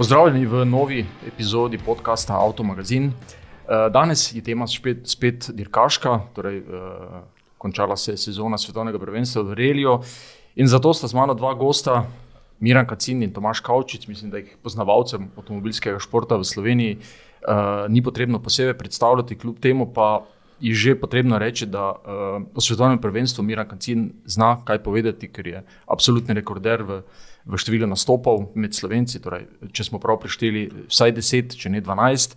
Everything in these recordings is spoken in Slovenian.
Pozdravljeni v novi epizodi podcasta Auto Magazine. Danes je tema spet, spet dirkaška, torej končala se je sezona svetovnega prvenstva v Reliju in zato sta z mano dva gosta, Miran Kacin in Tomaš Kavčič, mislim, da jih poznavalcem avtomobilskega športa v Sloveniji ni potrebno posebej predstavljati, kljub temu pa je že potrebno reči, da o svetovnem prvenstvu Miran Kacin zna kaj povedati, ker je absolutni rekorder v v številu nastopov med slovenci. Torej, če smo prav prešteli, vsaj 10, če ne 12.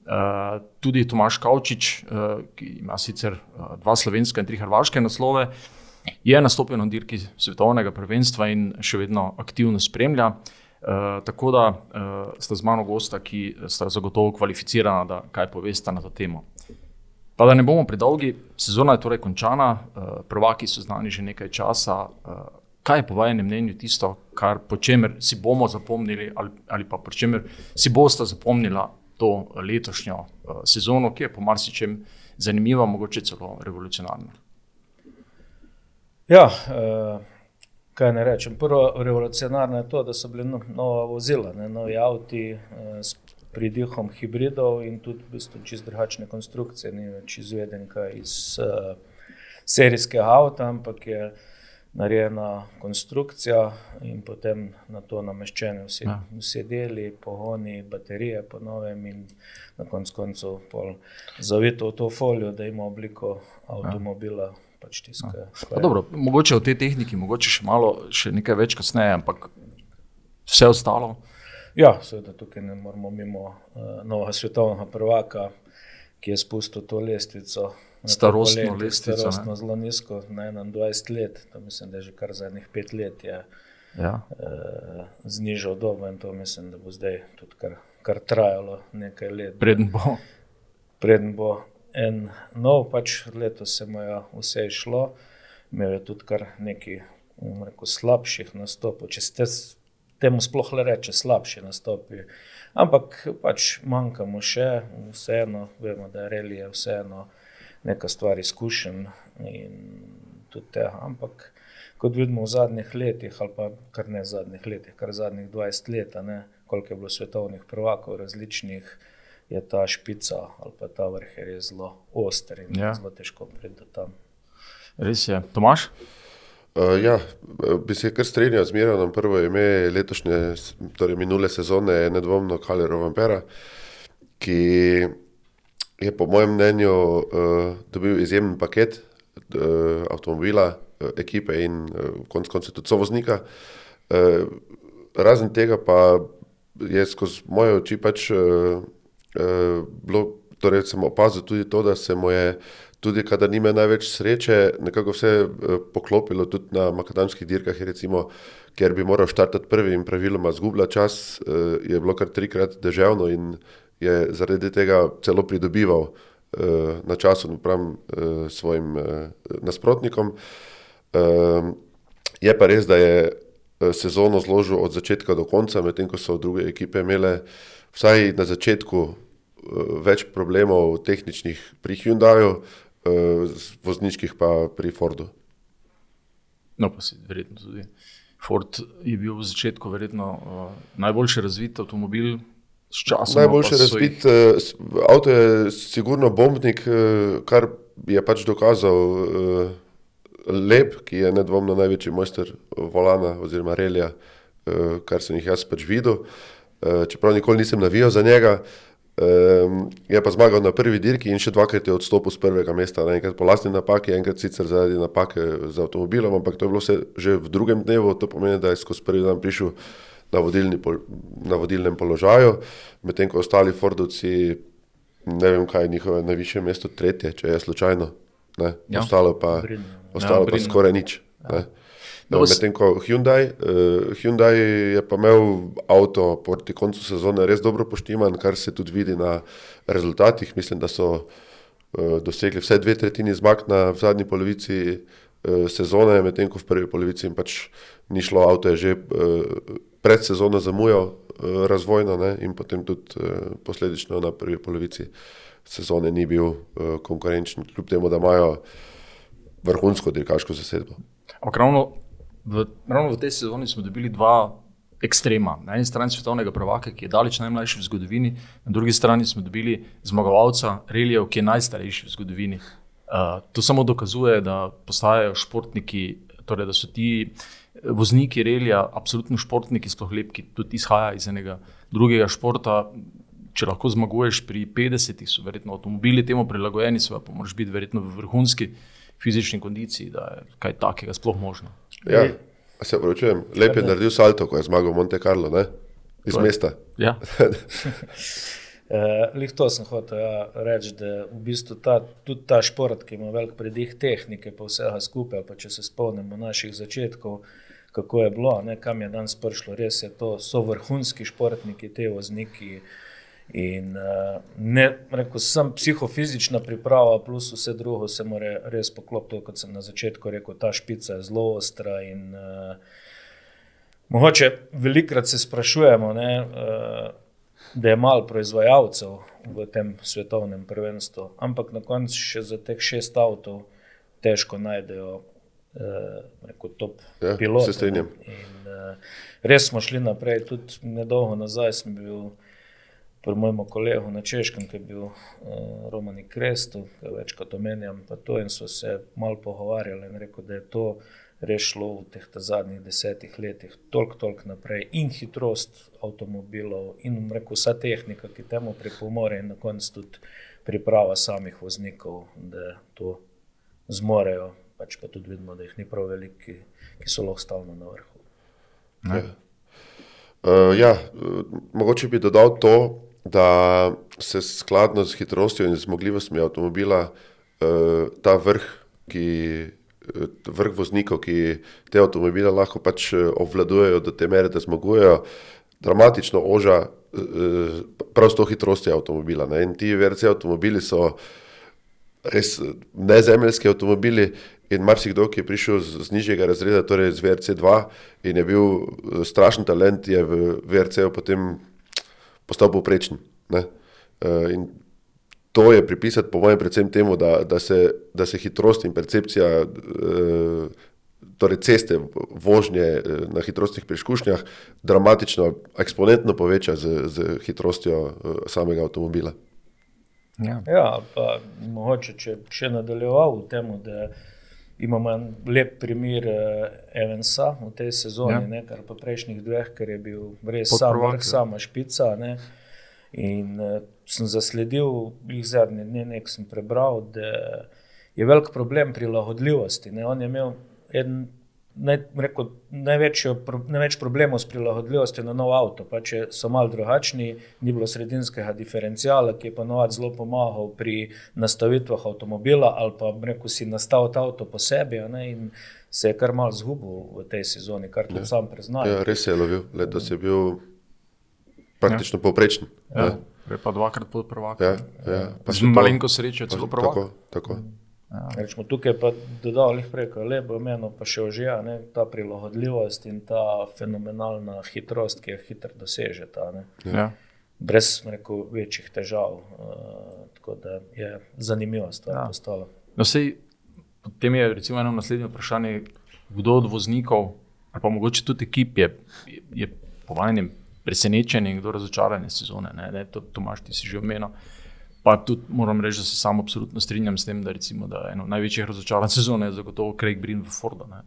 Uh, tudi Tomaš Kavčič, uh, ki ima sicer uh, dva slovenska in tri hrvaške naslove, je nastopil na dirki svetovnega prvenstva in še vedno aktivno spremlja. Uh, tako da uh, sta z mano gosta, ki sta zagotovo kvalificirana, da kaj povesta na to temo. Pa da ne bomo predolgi, sezona je torej končana, uh, prvaki so znani že nekaj časa. Uh, kaj je po vašem mnenju tisto, kar po čemer si bomo zapomnili, ali, ali pa po čemer si boste zapomnila to letošnjo uh, sezono, ki je po marsičem zanimiva, mogoče celo revolucionarna. Ja, uh, kaj ne rečem. Prvo revolucionarno je to, da so bile no, nova vozila, ne, novi avti s pridihom hibridov in tudi v bistvu čist drugačne konstrukcije, ni več izvedenka iz uh, serijskega avta, ampak je narejena konstrukcija in potem na to nameščene vsi, ja. vsi deli, pogoni, baterije, po novem in na koncu koncev zavito v to folijo, da ima obliko avtomobila. Ja. Pač tiska, ja. dobro, mogoče v tej tehniki, mogoče še malo, še nekaj več kasneje, ampak vse ostalo. Ja, seveda tukaj ne moramo mimo uh, novega svetovnega prvaka, ki je spustil to lestvico starostno lestvico. Starostno zelo nizko, na 21 let, to mislim, da je že kar zadnjih pet let je ja. uh, znižal dobo in to mislim, da bo zdaj tudi kar, kar trajalo nekaj let. Preden bo. Preden bo en nov, pač letos se mu je vse išlo, imel je tudi kar nekaj rekel, slabših nastopov, če ste temu sploh le reče, slabši nastopi. Ampak pač manjkamo še, vseeno, vemo, da je relije vseeno neka stvar izkušen in tudi tega. Ampak kot vidimo v zadnjih letih, ali pa kar ne zadnjih letih, kar zadnjih 20 let, ne, koliko je bilo svetovnih prvakov različnih, je ta špica ali pa ta vrh res zelo oster in ja. zelo težko priti tam. Res je. Tomaš? Uh, ja, bi se kar strinjal z Miranom. Prvo ime letošnje, torej minule sezone, je nedvomno Kalero Vampera, ki je po mojem mnenju uh, dobil izjemen paket uh, avtomobila, uh, ekipe in uh, konec koncev tudi sovoznika. Uh, razen tega pa je skozi moje oči pač uh, uh, bilo, torej sem opazil tudi to, da se mu je tudi, kadar nime največ sreče, nekako vse uh, poklopilo tudi na makadamskih dirkah, recimo, ker bi moral štartati prvi in praviloma zgubila čas, uh, je bilo kar trikrat deževno in je zaradi tega celo pridobival uh, na času napram svojim nasprotnikom. Je pa res, da je sezono zložil od začetka do konca, medtem ko so druge ekipe imele vsaj na začetku več problemov tehničnih pri Hyundaiu, uh, vozniških pa pri Fordu. No, pa si verjetno tudi. Ford je bil v začetku verjetno uh, najboljši razvit avtomobil, Najboljše razvit uh, avto je sigurno bombnik, uh, kar je pač dokazal uh, Lep, ki je nedvomno največji mojster volana oziroma relija, uh, kar sem jih jaz pač videl. Uh, čeprav nikoli nisem navijal za njega, um, je pa zmagal na prvi dirki in še dvakrat je odstopil z prvega mesta. Ne, enkrat po lastni napaki, enkrat sicer zaradi napake z avtomobilom, ampak to je bilo vse že v drugem dnevu, to pomeni, da je skozi prvi dan prišel na, vodilni, na vodilnem položaju, medtem ko ostali Fordovci, ne vem, kaj je njihove najvišje mesto, tretje, če je slučajno, ne, ja. ostalo pa, ostalo ja, pa skoraj nič. Ja. No, medtem ko Hyundai, uh, Hyundai je pa imel avto proti koncu sezone res dobro poštiman, kar se tudi vidi na rezultatih. Mislim, da so uh, dosegli vse dve tretjini zmag na zadnji polovici uh, sezone, medtem ko v prvi polovici jim pač ni šlo, avto je že uh, pred sezono zamujal uh, razvojno ne, in potem tudi uh, posledično na prvi polovici sezone ni bil uh, konkurenčen, kljub temu, da imajo vrhunsko dirkaško zasedbo. Ravno v, ravno v tej sezoni smo dobili dva ekstrema. Na eni strani svetovnega prvaka, ki je daleč najmlajši v zgodovini, na drugi strani smo dobili zmagovalca Relijev, ki je najstarejši v zgodovini. Uh, to samo dokazuje, da postajajo športniki, torej da so ti vozniki relija absolutno športniki, sploh lep, ki tudi izhaja iz enega drugega športa. Če lahko zmaguješ pri 50, so verjetno avtomobili temu prilagojeni, pa moraš biti verjetno v vrhunski fizični kondiciji, da je kaj takega sploh možno. Ja. Se pravičujem, lep je naredil salto, ko je zmagal Monte Carlo, ne? iz to mesta. Ja. Uh, Lih to sem hotel ja, reči, da v bistvu ta, tudi ta šport, ki ima velik predih tehnike, pa vsega skupaj, pa če se spomnimo naših začetkov, kako je bilo, ne, kam je danes prišlo, res je to, so vrhunski športniki, te vozniki. In uh, ne, rekel sem, psihofizična priprava, plus vse drugo, se mora res poklopiti, kot sem na začetku rekel, ta špica je zelo ostra. In, uh, mogoče velikrat se sprašujemo, ne, uh, da je malo proizvajalcev v tem svetovnem prvenstvu, ampak na koncu še za teh šest avtomobilov težko najdejo uh, top ja, pilotov. Se strinjam. In, uh, res smo šli naprej, tudi nedolgo nazaj sem bil pri mojem kolegu na Češkem, ki je bil uh, Romani Krestu, ki večkrat omenjam, pa to in so se malo pogovarjali in rekel, da je to res šlo v teh zadnjih desetih letih toliko, toliko naprej in hitrost avtomobilov in rekel, vsa tehnika, ki temu pripomore in na koncu tudi priprava samih voznikov, da to zmorejo, pač pa tudi vidimo, da jih ni prav veliki, ki so lahko stalno na vrhu. Ja. Uh, ja, mogoče bi dodal to, da se skladno z hitrostjo in zmogljivostmi avtomobila eh, ta vrh, ki, eh, vrh voznikov, ki te avtomobile lahko pač eh, obvladujejo do te mere, da zmagujejo, dramatično oža prav s to hitrostjo avtomobila. Ne? In ti VRC avtomobili so res nezemljski avtomobili. In marsikdo, ki je prišel z, z nižjega razreda, torej z VRC2 in je bil strašen talent, je v VRC-u potem postal povprečen. Uh, in to je pripisati, po mojem, predvsem temu, da, da, se, da se hitrost in percepcija uh, torej ceste, vožnje uh, na hitrostnih preizkušnjah dramatično, eksponentno poveča z, z hitrostjo samega avtomobila. Ja, ja pa mogoče, če še nadaljeval v tem, da imamo en lep primer Evansa v tej sezoni, ja. ne, kar pa prejšnjih dveh, ker je bil res sam vrh, sama špica. Ne. In uh, sem zasledil, jih zadnje dni nekaj sem prebral, da je velik problem prilagodljivosti. Ne. On je imel en, naj, rekel, največjo, največ problemov s prilagodljivostjo na nov avto. Pa če so malo drugačni, ni bilo sredinskega diferencijala, ki je ponovadi zelo pomagal pri nastavitvah avtomobila, ali pa rekel, si nastavil avto po sebi. Ne, Se je kar malo zgubil v tej sezoni, kar tudi ja. sam priznam. Ja, res je lovil, letos je bil praktično ja. povprečen. Ja. Ja. Pa dvakrat pod prvakom. Ja, ja. Z malenko srečo, celo prvak. Tako, tako. Ja. Rečemo, tukaj pa dodal jih preko lepo imeno, pa še ožija, ne, ta prilagodljivost in ta fenomenalna hitrost, ki jo hitro doseže. Ta, ja. Brez rekel, večjih težav. Uh, tako da je zanimivo stvar ja. postala. No, sej, potem je recimo eno naslednje vprašanje, kdo od voznikov, ali pa mogoče tudi ekip je, je, je po vajem presenečen in kdo razočaran sezone. Ne, ne, to, Tomaš, ti si že omenil. Pa tudi moram reči, da se sam absolutno strinjam s tem, da, recimo, da eno največjih razočaranj sezone je zagotovo Craig Brin v Fordu. Ne.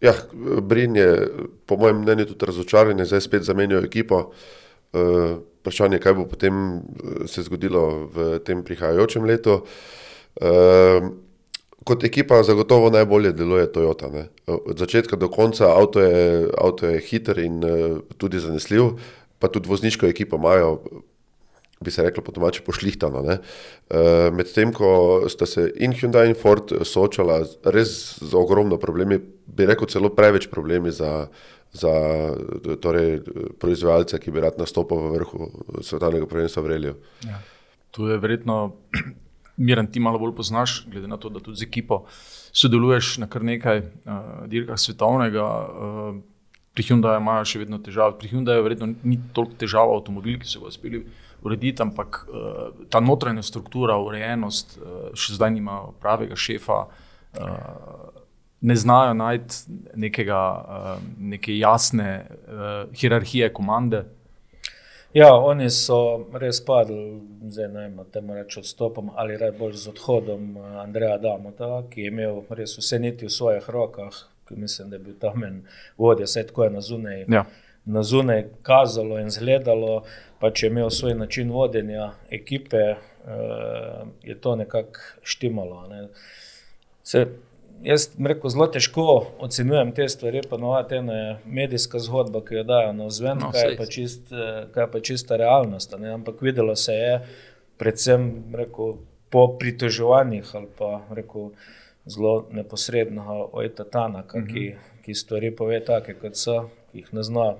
Ja, Brin je, po mojem mnenju, tudi razočaran, da je zdaj spet zamenjal ekipo. Uh, vprašanje je, kaj bo potem eh, se zgodilo v tem prihajajočem letu. Uh, kot ekipa zagotovo najbolje deluje Toyota. Ne. Od začetka do konca avto je, avto je hiter in uh, tudi zanesljiv, pa tudi vozniško ekipo imajo, bi se reklo, po domači pošlihtano. Uh, Medtem ko sta se in Hyundai in Ford soočala res z ogromno problemi, bi rekel celo preveč problemi za. Za torej, proizvajalce, ki bi rad nastopil v vrhu svetovnega prvenstva v Reliju. Ja. Tu je verjetno Miren, ti malo bolj poznaš, glede na to, da tudi z ekipo sodeluješ na kar nekaj uh, dirkah svetovnega. Uh, pri Hyundaiu imajo še vedno težave. Pri Hyundaiu verjetno ni toliko težav avtomobil, ki so ga uspeli urediti, ampak uh, ta notranja struktura, urejenost, uh, še zdaj nima pravega šefa. Uh, ne znajo najti nekega, uh, neke jasne uh, hierarhije komande. Ja, oni so res padli, zdaj ne vem, temu reči odstopom ali raje bolj z odhodom Andreja Damota, ki je imel res vse niti v svojih rokah, ki mislim, da je bil tam en vodja, vse tako je na zunaj. Ja. Na zunaj kazalo in izgledalo, pa če je imel svoj način vodenja ekipe, uh, je to nekako štimalo. Ne. Se, jaz rekel, zelo težko ocenjujem te stvari, pa novati ena je medijska zgodba, ki jo dajo na zven, no, kaj, je čist, eh, kaj je pa čista realnost. Ne? Ampak videlo se je, predvsem rekel, po pritoževanjih ali pa rekel, zelo neposredno ojta Tanaka, mm -hmm. ki, ki stvari pove take, kot so. Jih ne zna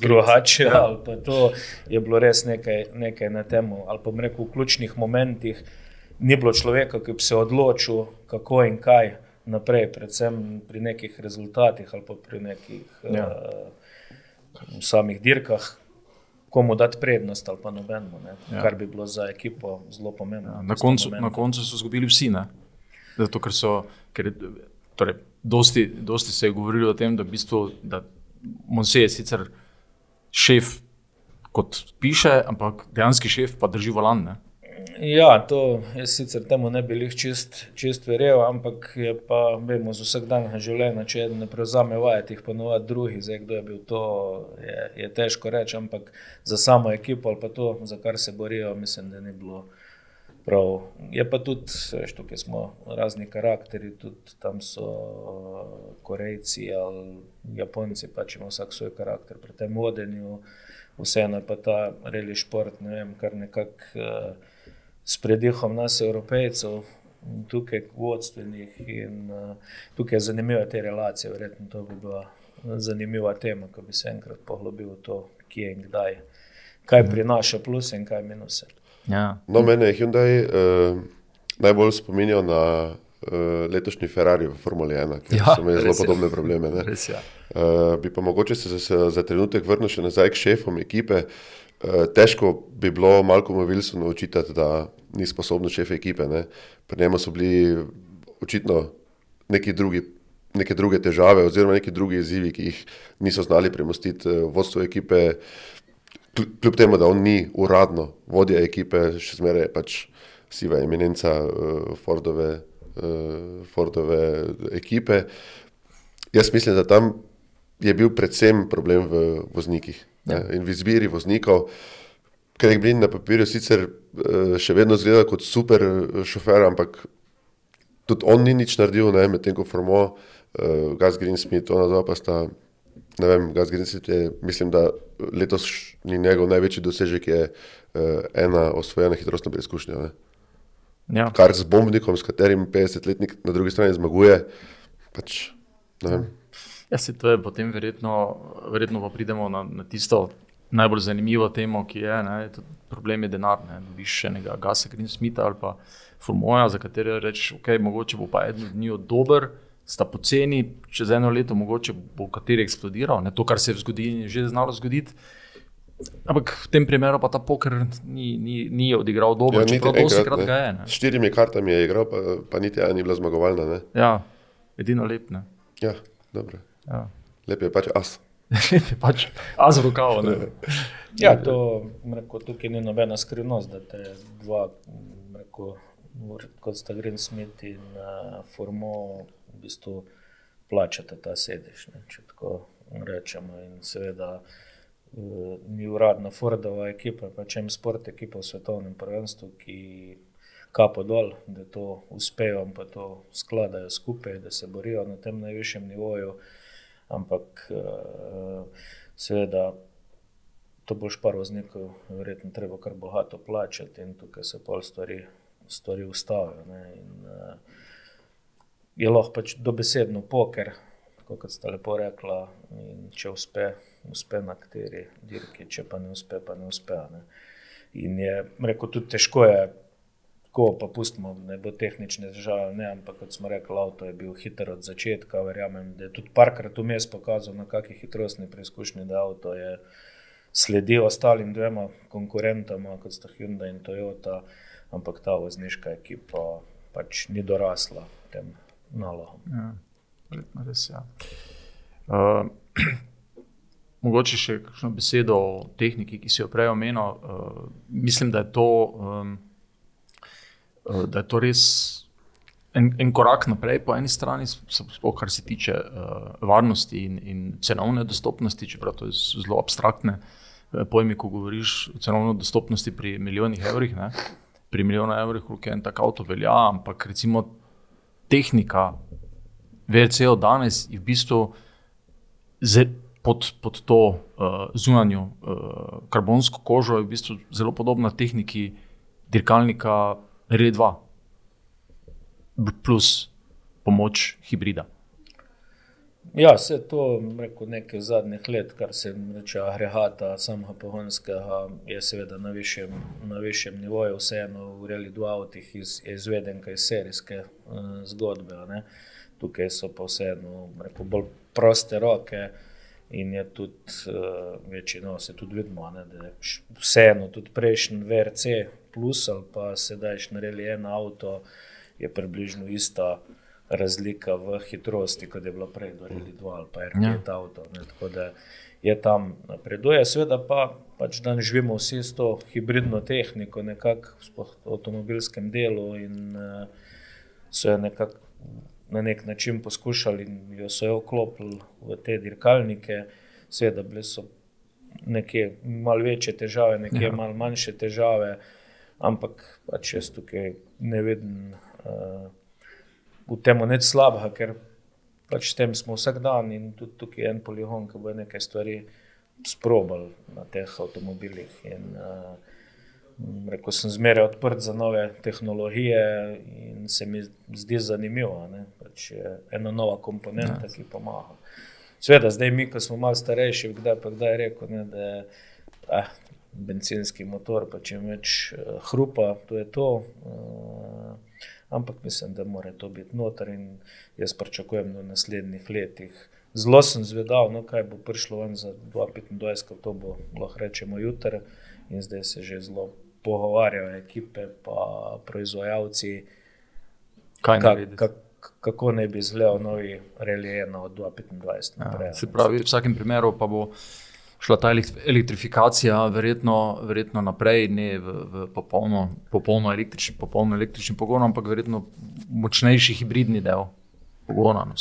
drugače, ja. to je bilo res nekaj, nekaj na tem, ali pa rekel, v ključnih momentih ni bilo človeka, ki bi se odločil, kako in kaj naprej, predvsem pri nekih rezultatih ali pa pri nekih ja. uh, samih dirkah, komu dati prednost ali pa nobeno, ja. kar bi bilo za ekipo zelo pomembno. Ja, na, koncu, na koncu so zgodili vsi, Zato, ker so. Ker, torej, dosti, dosti se je govorilo o tem, da, v bistvu, da Monse je sicer šef, kot piše, ampak dejansko šef pa drži volan. Ne? Ja, to jaz sicer temu ne bi jih čist, čist verjel, ampak je pa, vemo, z vsakdanjega življenja, če ne prevzame vajeti, jih ponovadi drugi, zdaj kdo je bil to, je, je težko reči, ampak za samo ekipo ali pa to, za kar se borijo, mislim, da ni bilo prav. Je pa tudi, veš, tukaj smo razni karakteri, tudi tam so Korejci ali Japonci, pač ima vsak svoj karakter pri tem vodenju, vseeno je pa ta reli šport, ne vem, kar nekako. Uh, s predihom nas, evropejcev, tukaj vodstvenih. In, uh, tukaj je zanimiva te relacije, verjetno to bi bila zanimiva tema, ko bi se enkrat poglobil v to, kje in kdaj, kaj prinaša plus in kaj minuse. Ja. No, mene je Hyundai uh, najbolj spominjal na uh, letošnji Ferrari v Formuli 1, ki ja, ima zelo podobne probleme. Res, ja. uh, bi pa mogoče se za, za trenutek vrnil še nazaj k šefom ekipe. Uh, Eh, težko bi bilo Malcolmu Wilsonu očitati, da ni sposoben šef ekipe. Ne. Pri njemu so bili očitno neki drugi. Neke druge težave, oziroma neki drugi izzivi, ki jih niso znali premostiti eh, vodstvo ekipe, kljub temu, da on ni uradno vodja ekipe, še zmeraj pač siva eminenca uh, Fordove, uh, Fordove ekipe. Jaz mislim, da tam je bil predvsem problem v voznikih ja. in v izbiri voznikov. Ker je Blin na papirju sicer eh, še vedno zgleda kot super šofer, ampak tudi on ni nič naredil, medtem ko Formo, uh, Gas Green Smith, ona dva pa sta. Ne vem, je, mislim, da letos ni njegov največji dosežek, je uh, ena osvojena hitrostna preizkušnja. Ja. Kar z bombnikom, s katerim 50-letnik na drugi strani zmaguje. Pač, Ja, se to je potem verjetno, verjetno pa pridemo na, na tisto najbolj zanimivo temo, ki je, ne, problem je denar. Ne, še enega Gasa Greensmitha ali pa Formoja, za katere rečeš, ok, mogoče bo pa eden od njih dober, sta poceni, čez eno leto mogoče bo kateri eksplodiral, ne, to, kar se je v zgodovini že znalo zgoditi. Ampak v tem primeru pa ta poker ni, ni, ni odigral dobro, ja, čeprav dosti krat ga je. Ne. S štirimi kartami je igral, pa, pa niti ena ni bila zmagovalna. Ne. Ja, edino lepne. Ja, dobro. Ja. Lep je pač as. Lep je pač as v rokavu. ja, to mreko, tukaj ni nobena skrivnost, da te dva, mreko, kot sta Green Smith in uh, Formo, v bistvu plačate ta sedež, ne, če tako rečemo. In seveda uh, ni uradna Fordova ekipa, pa če jim sport ekipa v svetovnem prvenstvu, ki kapo dol, da to uspejo in pa to skladajo skupaj, da se borijo na tem najvišjem nivoju. Ampak uh, seveda to boš par voznikov, verjetno treba kar bogato plačati in tukaj se pol stvari, stvari ustavijo. Uh, je lahko pač dobesedno poker, kot ste lepo rekla, če uspe, uspe na kateri dirki, če pa ne uspe, pa ne uspe. Ne. In je rekel, tudi težko je tako, pa pustimo, ne bo tehnične težave, ne, ampak kot smo rekli, avto je bil hiter od začetka. Verjamem, da je tudi parkrat vmes pokazal, na kakšni hitrostni preizkušnji, da avto je sledil ostalim dvema konkurentama, kot sta Hyundai in Toyota, ampak ta vozniška ekipa pač ni dorasla tem nalogam. Ja. verjetno res. Ja. Uh, mogoče še kakšno besedo o tehniki, ki si jo prej omenil. Uh, mislim, da je to, um, uh, da je to res en, en korak naprej, po eni strani, sploh kar se tiče uh, varnosti in, in cenovne dostopnosti, čeprav to je zelo abstraktne pojmi, ko govoriš o cenovni dostopnosti pri milijonih evrih. Ne? Pri milijonu evrih, koliko je en tak avto velja, ampak recimo tehnika, VRC-o danes je v bistvu pod, pod to uh, zunanjo uh, karbonsko kožo, v bistvu zelo podobna tehniki dirkalnika R2 plus pomoč hibrida. Ja, vse to rekel, nekaj zadnjih let, kar se tiče agregata, samega pogonskega, je seveda na višjem, na višjem nivoju, vseeno v reali dva avtih iz, izveden kaj serijske uh, zgodbe. Ne. Tukaj so pa vseeno rekel, bolj proste roke in je tudi uh, večino, se tudi vidimo, ne, da je vseeno tudi prejšnji VRC plus ali pa sedaj šnareli en avto, je približno ista razlika v hitrosti, kot je bilo prej, do Reli 2 ali pa RT ja. avto. Ne, tako da je tam napreduje. Sveda pa pač danes živimo vsi s to hibridno tehniko, nekako v avtomobilskem delu in uh, so jo nekako na nek način poskušali in jo so jo vklopili v te dirkalnike. Sveda bile so nekje malo večje težave, nekje ja. malo manjše težave, ampak pač jaz tukaj ne vidim. Uh, v tem nič slabega, ker pač s tem smo vsak dan in tudi tukaj je en poligon, ki bo nekaj stvari sprobal na teh avtomobilih. In, uh, Rekel sem, zmeraj odprt za nove tehnologije in se mi zdi zanimivo. Pač ena nova komponenta, ja. ki pomaga. Sveda, zdaj mi, ko smo malo starejši, kdaj pa kdaj rekel, ne, da je eh, benzinski motor, pa če več uh, hrupa, to je to. Uh, ampak mislim, da mora to biti noter in jaz pričakujem v naslednjih letih. Zelo sem zvedal, no, kaj bo prišlo ven za 2025, ko to bo lahko rečemo jutri, in zdaj se že zelo pogovarjajo ekipe, pa proizvajalci, kaj ka, ka, kako ne bi izgledal novi relief od 2025 ja, naprej. Ja, se pravi, v vsakem primeru pa bo šla ta elektrifikacija verjetno, verjetno naprej, ne v, v popolno, popolno, električni, popolno električni pogon, ampak verjetno močnejši hibridni del pogona. No,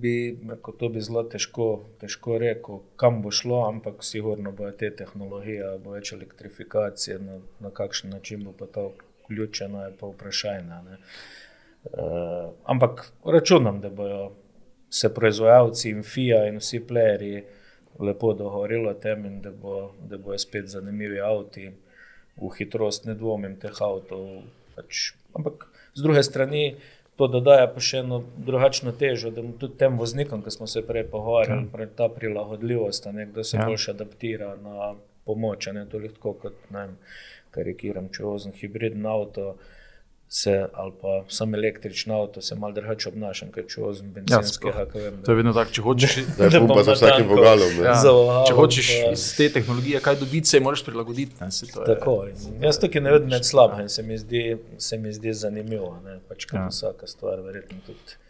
bi, rekel, to bi zelo težko, težko rekel, kam bo šlo, ampak sigurno bo te tehnologije, bo več elektrifikacije, na, na kakšen način bo pa to vključeno, je pa vprašanje. Uh, ampak računam, da bodo se proizvajalci in FIA in vsi playerji lepo dogovorilo o tem, in da, bo, da bojo spet zanimivi avti. V hitrost ne dvomim teh avtov. Pač. Ampak z druge strani to dodaja pa še eno drugačno težo, da tudi tem voznikom, ki smo se prej pogovarjali, ja. ta prilagodljivost, da se ja. boljše adaptira na pomoč, ne toliko kot ne karikiram, če vozim hibridno avto se, ali pa sem električni avto, se malo drugače obnašam, kot če vozim benzinskega. Ja, to je vedno tako, če hočeš. Da je pumpa za vsakim vogalom. Ja. Če hočeš pa... iz te tehnologije kaj dobiti, se moraš prilagoditi. Ne, se je... Tako, jaz tukaj ne vidim nič slabega in se mi zdi, se mi zdi zanimivo. Pač, ja. Vsaka stvar, verjetno tudi.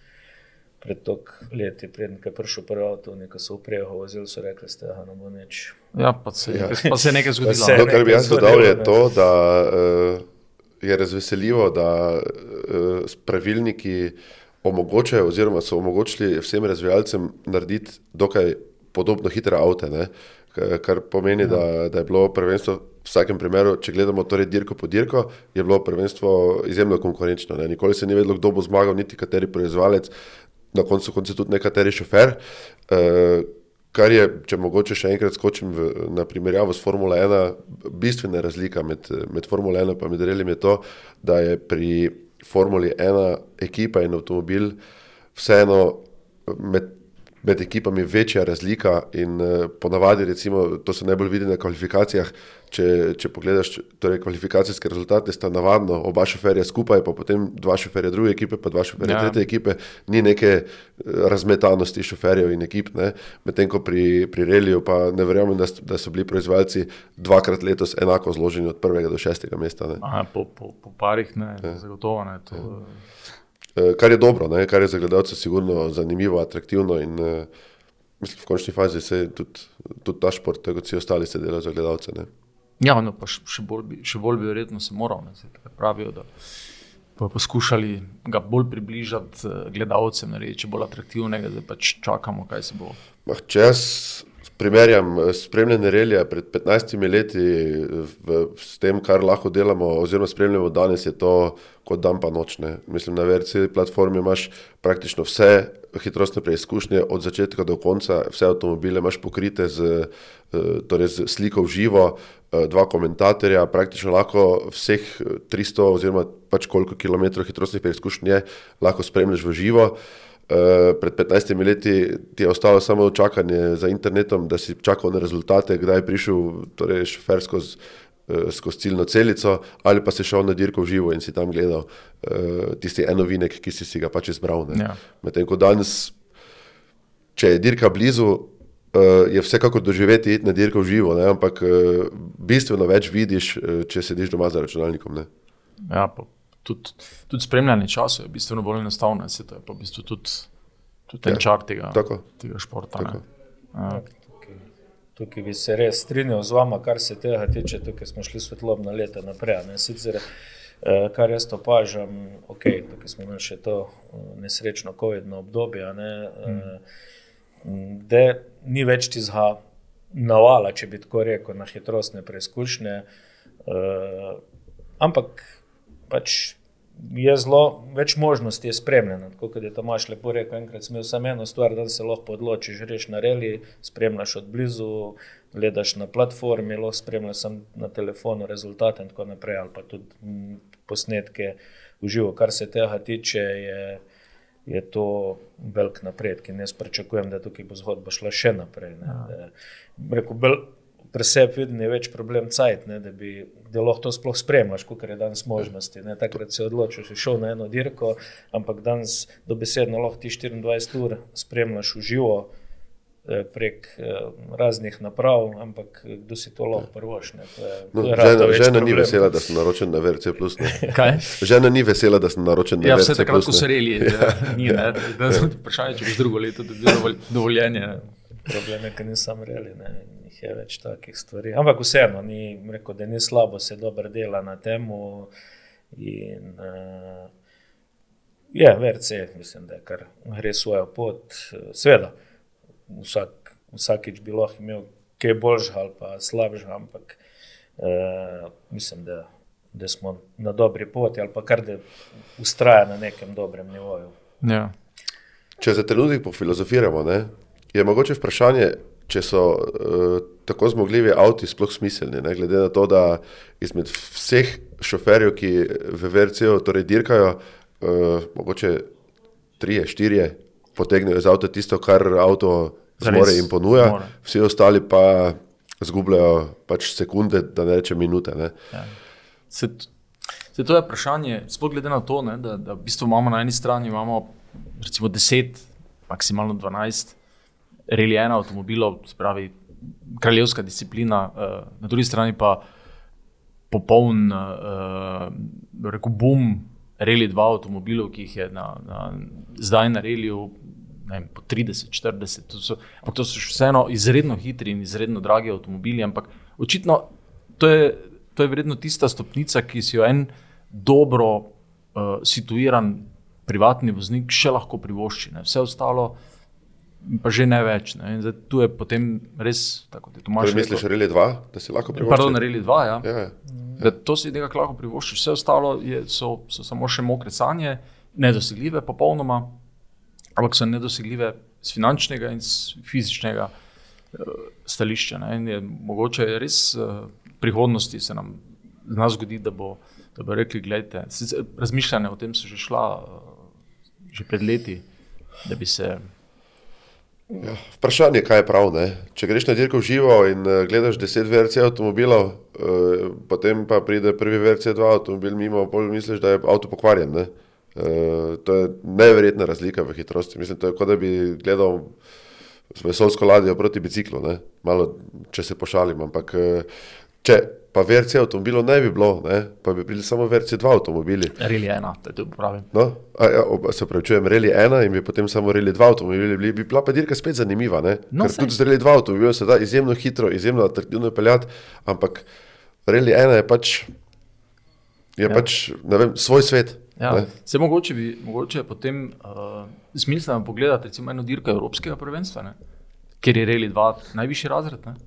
Pred toliko leti, predtem, ko je prišel prvi avto, nekaj so uprego vozili, so rekli, da je to neč. Ja, pa se, ja. pa se je nekaj zgodilo. To, kar bi jaz dodal, je to, da uh, je razveseljivo, da uh, pravilniki omogočajo, oziroma so omogočili vsem razvijalcem narediti dokaj podobno hitre avto. Kar pomeni, ja. da, da je bilo prvenstvo v vsakem primeru, če gledamo torej dirko po dirko, je bilo prvenstvo izjemno konkurenčno. Ne. Nikoli se ni vedelo, kdo bo zmagal, niti kateri proizvajalec, na koncu konca tudi nekateri šofer. Uh, Kar je, če mogoče še enkrat skočim v, na primerjavo s Formula 1, bistvena razlika med, med Formula 1 in Reljem je to, da je pri Formuli 1 ekipa in avtomobil vseeno med med ekipami večja razlika in uh, ponavadi, recimo, to se najbolj vidi na kvalifikacijah. Če, če pogledaš torej, kvalifikacijske rezultate, sta navadno oba šoferja skupaj, pa potem dva šoferja druge ekipe, pa dva šoferja ja. tretje ekipe, ni neke eh, razmetanosti šoferjev in ekip. Medtem ko pri, pri Reliju pa ne verjamem, da, da so bili proizvajalci dvakrat letos enako zloženi od prvega do šestega mesta. Aha, po, po, po parih ne, ja. zagotovo ne. To... uh, kar je dobro, ne? kar je za gledalce sigurno zanimivo, atraktivno in uh, mislim, v končni fazi se tudi, tudi ta šport, tako kot vsi ostali, se dela za gledalce. Ne? Ja, no, pa še bolj, bi, še bolj bi verjetno se moral, ne, se pravijo, da pa poskušali ga bolj približati gledalcem, narediti bolj atraktivnega, da pač čakamo, kaj se bo. Mah, če jaz primerjam spremljanje relija pred 15 leti v, s tem, kar lahko delamo, oziroma spremljamo danes, je to kot dan pa noč. Ne. Mislim, na VRC platformi imaš praktično vse hitrostne preizkušnje od začetka do konca, vse avtomobile imaš pokrite z, torej z sliko v živo, Eh, dva komentatorja, praktično lahko vseh 300 oziroma pač koliko kilometrov hitrostnih preizkušenj je, lahko spremljaš v živo. Uh, pred 15 leti ti je ostalo samo čakanje za internetom, da si čakal na rezultate, kdaj je prišel torej šofer skozi uh, skoz ciljno celico, ali pa si šel na dirko v živo in si tam gledal uh, tisti enovinek, ki si, si ga pač izbral. Ja. Medtem ko danes, če je dirka blizu, uh, je vsekakor doživeti na dirko v živo, ne? ampak uh, bistveno več vidiš, uh, če sediš doma za računalnikom. Ne? Ja, pa tudi, tudi spremljanje časa je bistveno bolj enostavno, se to je pa v bistvu tudi, tudi en ja, čar tega, tega športa. Ja. Tukaj bi se res strinjal z vama, kar se tega tiče, tukaj smo šli svetlobna leta naprej. Sicer, kar jaz opažam, okay, tukaj smo imeli še to nesrečno COVID-no obdobje. Ne, mm da ni več tizga navala, če bi tako rekel, na hitrostne preizkušnje. Uh, ampak pač je zelo več možnosti je spremljeno. Kot je Tomaš lepo rekel, enkrat sem imel samo eno stvar, da se lahko odločiš, greš na reli, spremljaš od blizu, gledaš na platformi, lahko spremljaš na telefonu rezultate in tako naprej, ali pa tudi posnetke v živo. Kar se tega tiče, je je to velik napredek in jaz pričakujem, da tukaj bo zgodba šla še naprej. Ja. Preseb vidim, je več problem cajt, ne, da bi da lahko to sploh spremljaš, kot je danes možnosti. Ne. Takrat se odločiš, šel na eno dirko, ampak danes dobesedno lahko ti 24 ur spremljaš v živo. Eh, prek eh, raznih naprav, ampak kdo si to lahko prvoš. No, žena žena ni vesela, da sem naročen na VRC. žena ni vesela, da sem naročen na ja, VRC. Vse takrat, ko so reli, ni ne. Vprašanje, če boš drugo leto dobil dovoljenje. Problem je, ker nisem reli, ne. Jih je več takih stvari. Ampak vseeno, ni rekel, da ni slabo, se dobro dela na temu. In, uh, je, VRC, mislim, da kar gre svojo pot. Sveda vsak, vsakič bi lahko imel kaj boljšega ali pa slabšega, ampak uh, mislim, da, da smo na dobri poti ali pa kar da ustraja na nekem dobrem nivoju. Ja. Če za trenutek pofilozofiramo, ne, je mogoče vprašanje, če so uh, tako zmogljivi avti sploh smiselni, ne, glede na to, da izmed vseh šoferjev, ki v VRC-u torej dirkajo, uh, mogoče trije, štirje potegnejo iz avta tisto, kar avto zmore in ponuja, more. vsi ostali pa zgubljajo pač sekunde, da ne rečem minute. Ne. Ja. Se, se to je vprašanje, sploh glede na to, ne, da, da v bistvu imamo na eni strani imamo recimo 10, maksimalno 12 reljena avtomobilov, se pravi kraljevska disciplina, uh, na drugi strani pa popoln uh, rekel, boom. Reli dva avtomobilov, ki jih je na, na, zdaj na reliju, vem, po 30, 40. To so, to so vseeno izredno hitri in izredno dragi avtomobili, ampak očitno to je, to je vredno tista stopnica, ki si jo en dobro uh, situiran privatni voznik še lahko privošči. Vse ostalo. Pa že ne več. Ne. Zdaj, tu je potem res tako, da ti imaš. Če misliš, Reli 2, da si lahko privoščiš? Pardon, Reli 2, ja. ja, ja. To si nekako lahko privoščiš, vse ostalo je, so, so samo še mokre sanje, nedosegljive, popolnoma ampak so nedosegljive z finančnega in z fizičnega uh, stališča. Ne? In je mogoče je res uh, prihodnosti se nam zgodi, da bo, da bo rekli: gledajte, razmišljanje o tem so že šla uh, že pred leti, da bi se. Ja, vprašanje je, kaj je prav. Ne? Če greš na dirko v živo in uh, gledaš deset VRC avtomobilov, uh, potem pa pride prvi VRC2 avtomobil mimo, pa misliš, da je avto pokvarjen. Uh, Uh, to je neverjetna razlika v hitrosti. Mislim, to je kot da bi gledal vesolsko ladjo proti biciklu, ne? malo če se pošalim. Ampak, uh, če pa VRC avtomobilov ne bi bilo, ne? pa bi bili samo VRC 2 avtomobili. Reli ena, da to pravim. No, a, ja, ob, se pravi, čujem Reli 1 in bi potem samo Reli 2 avtomobili bili, bi bila pa dirka spet zanimiva. Ne? No, Ker saj. tudi z Reli 2 avtomobilom se da izjemno hitro, izjemno atraktivno peljati, ampak Reli 1 je pač, je ja. pač ne vem, svoj svet. Ja, ne. se mogoče bi mogoče potem uh, smiselno pogledati recimo eno dirko Evropskega prvenstva, ne? ker je Reli 2 najvišji razred. Ne?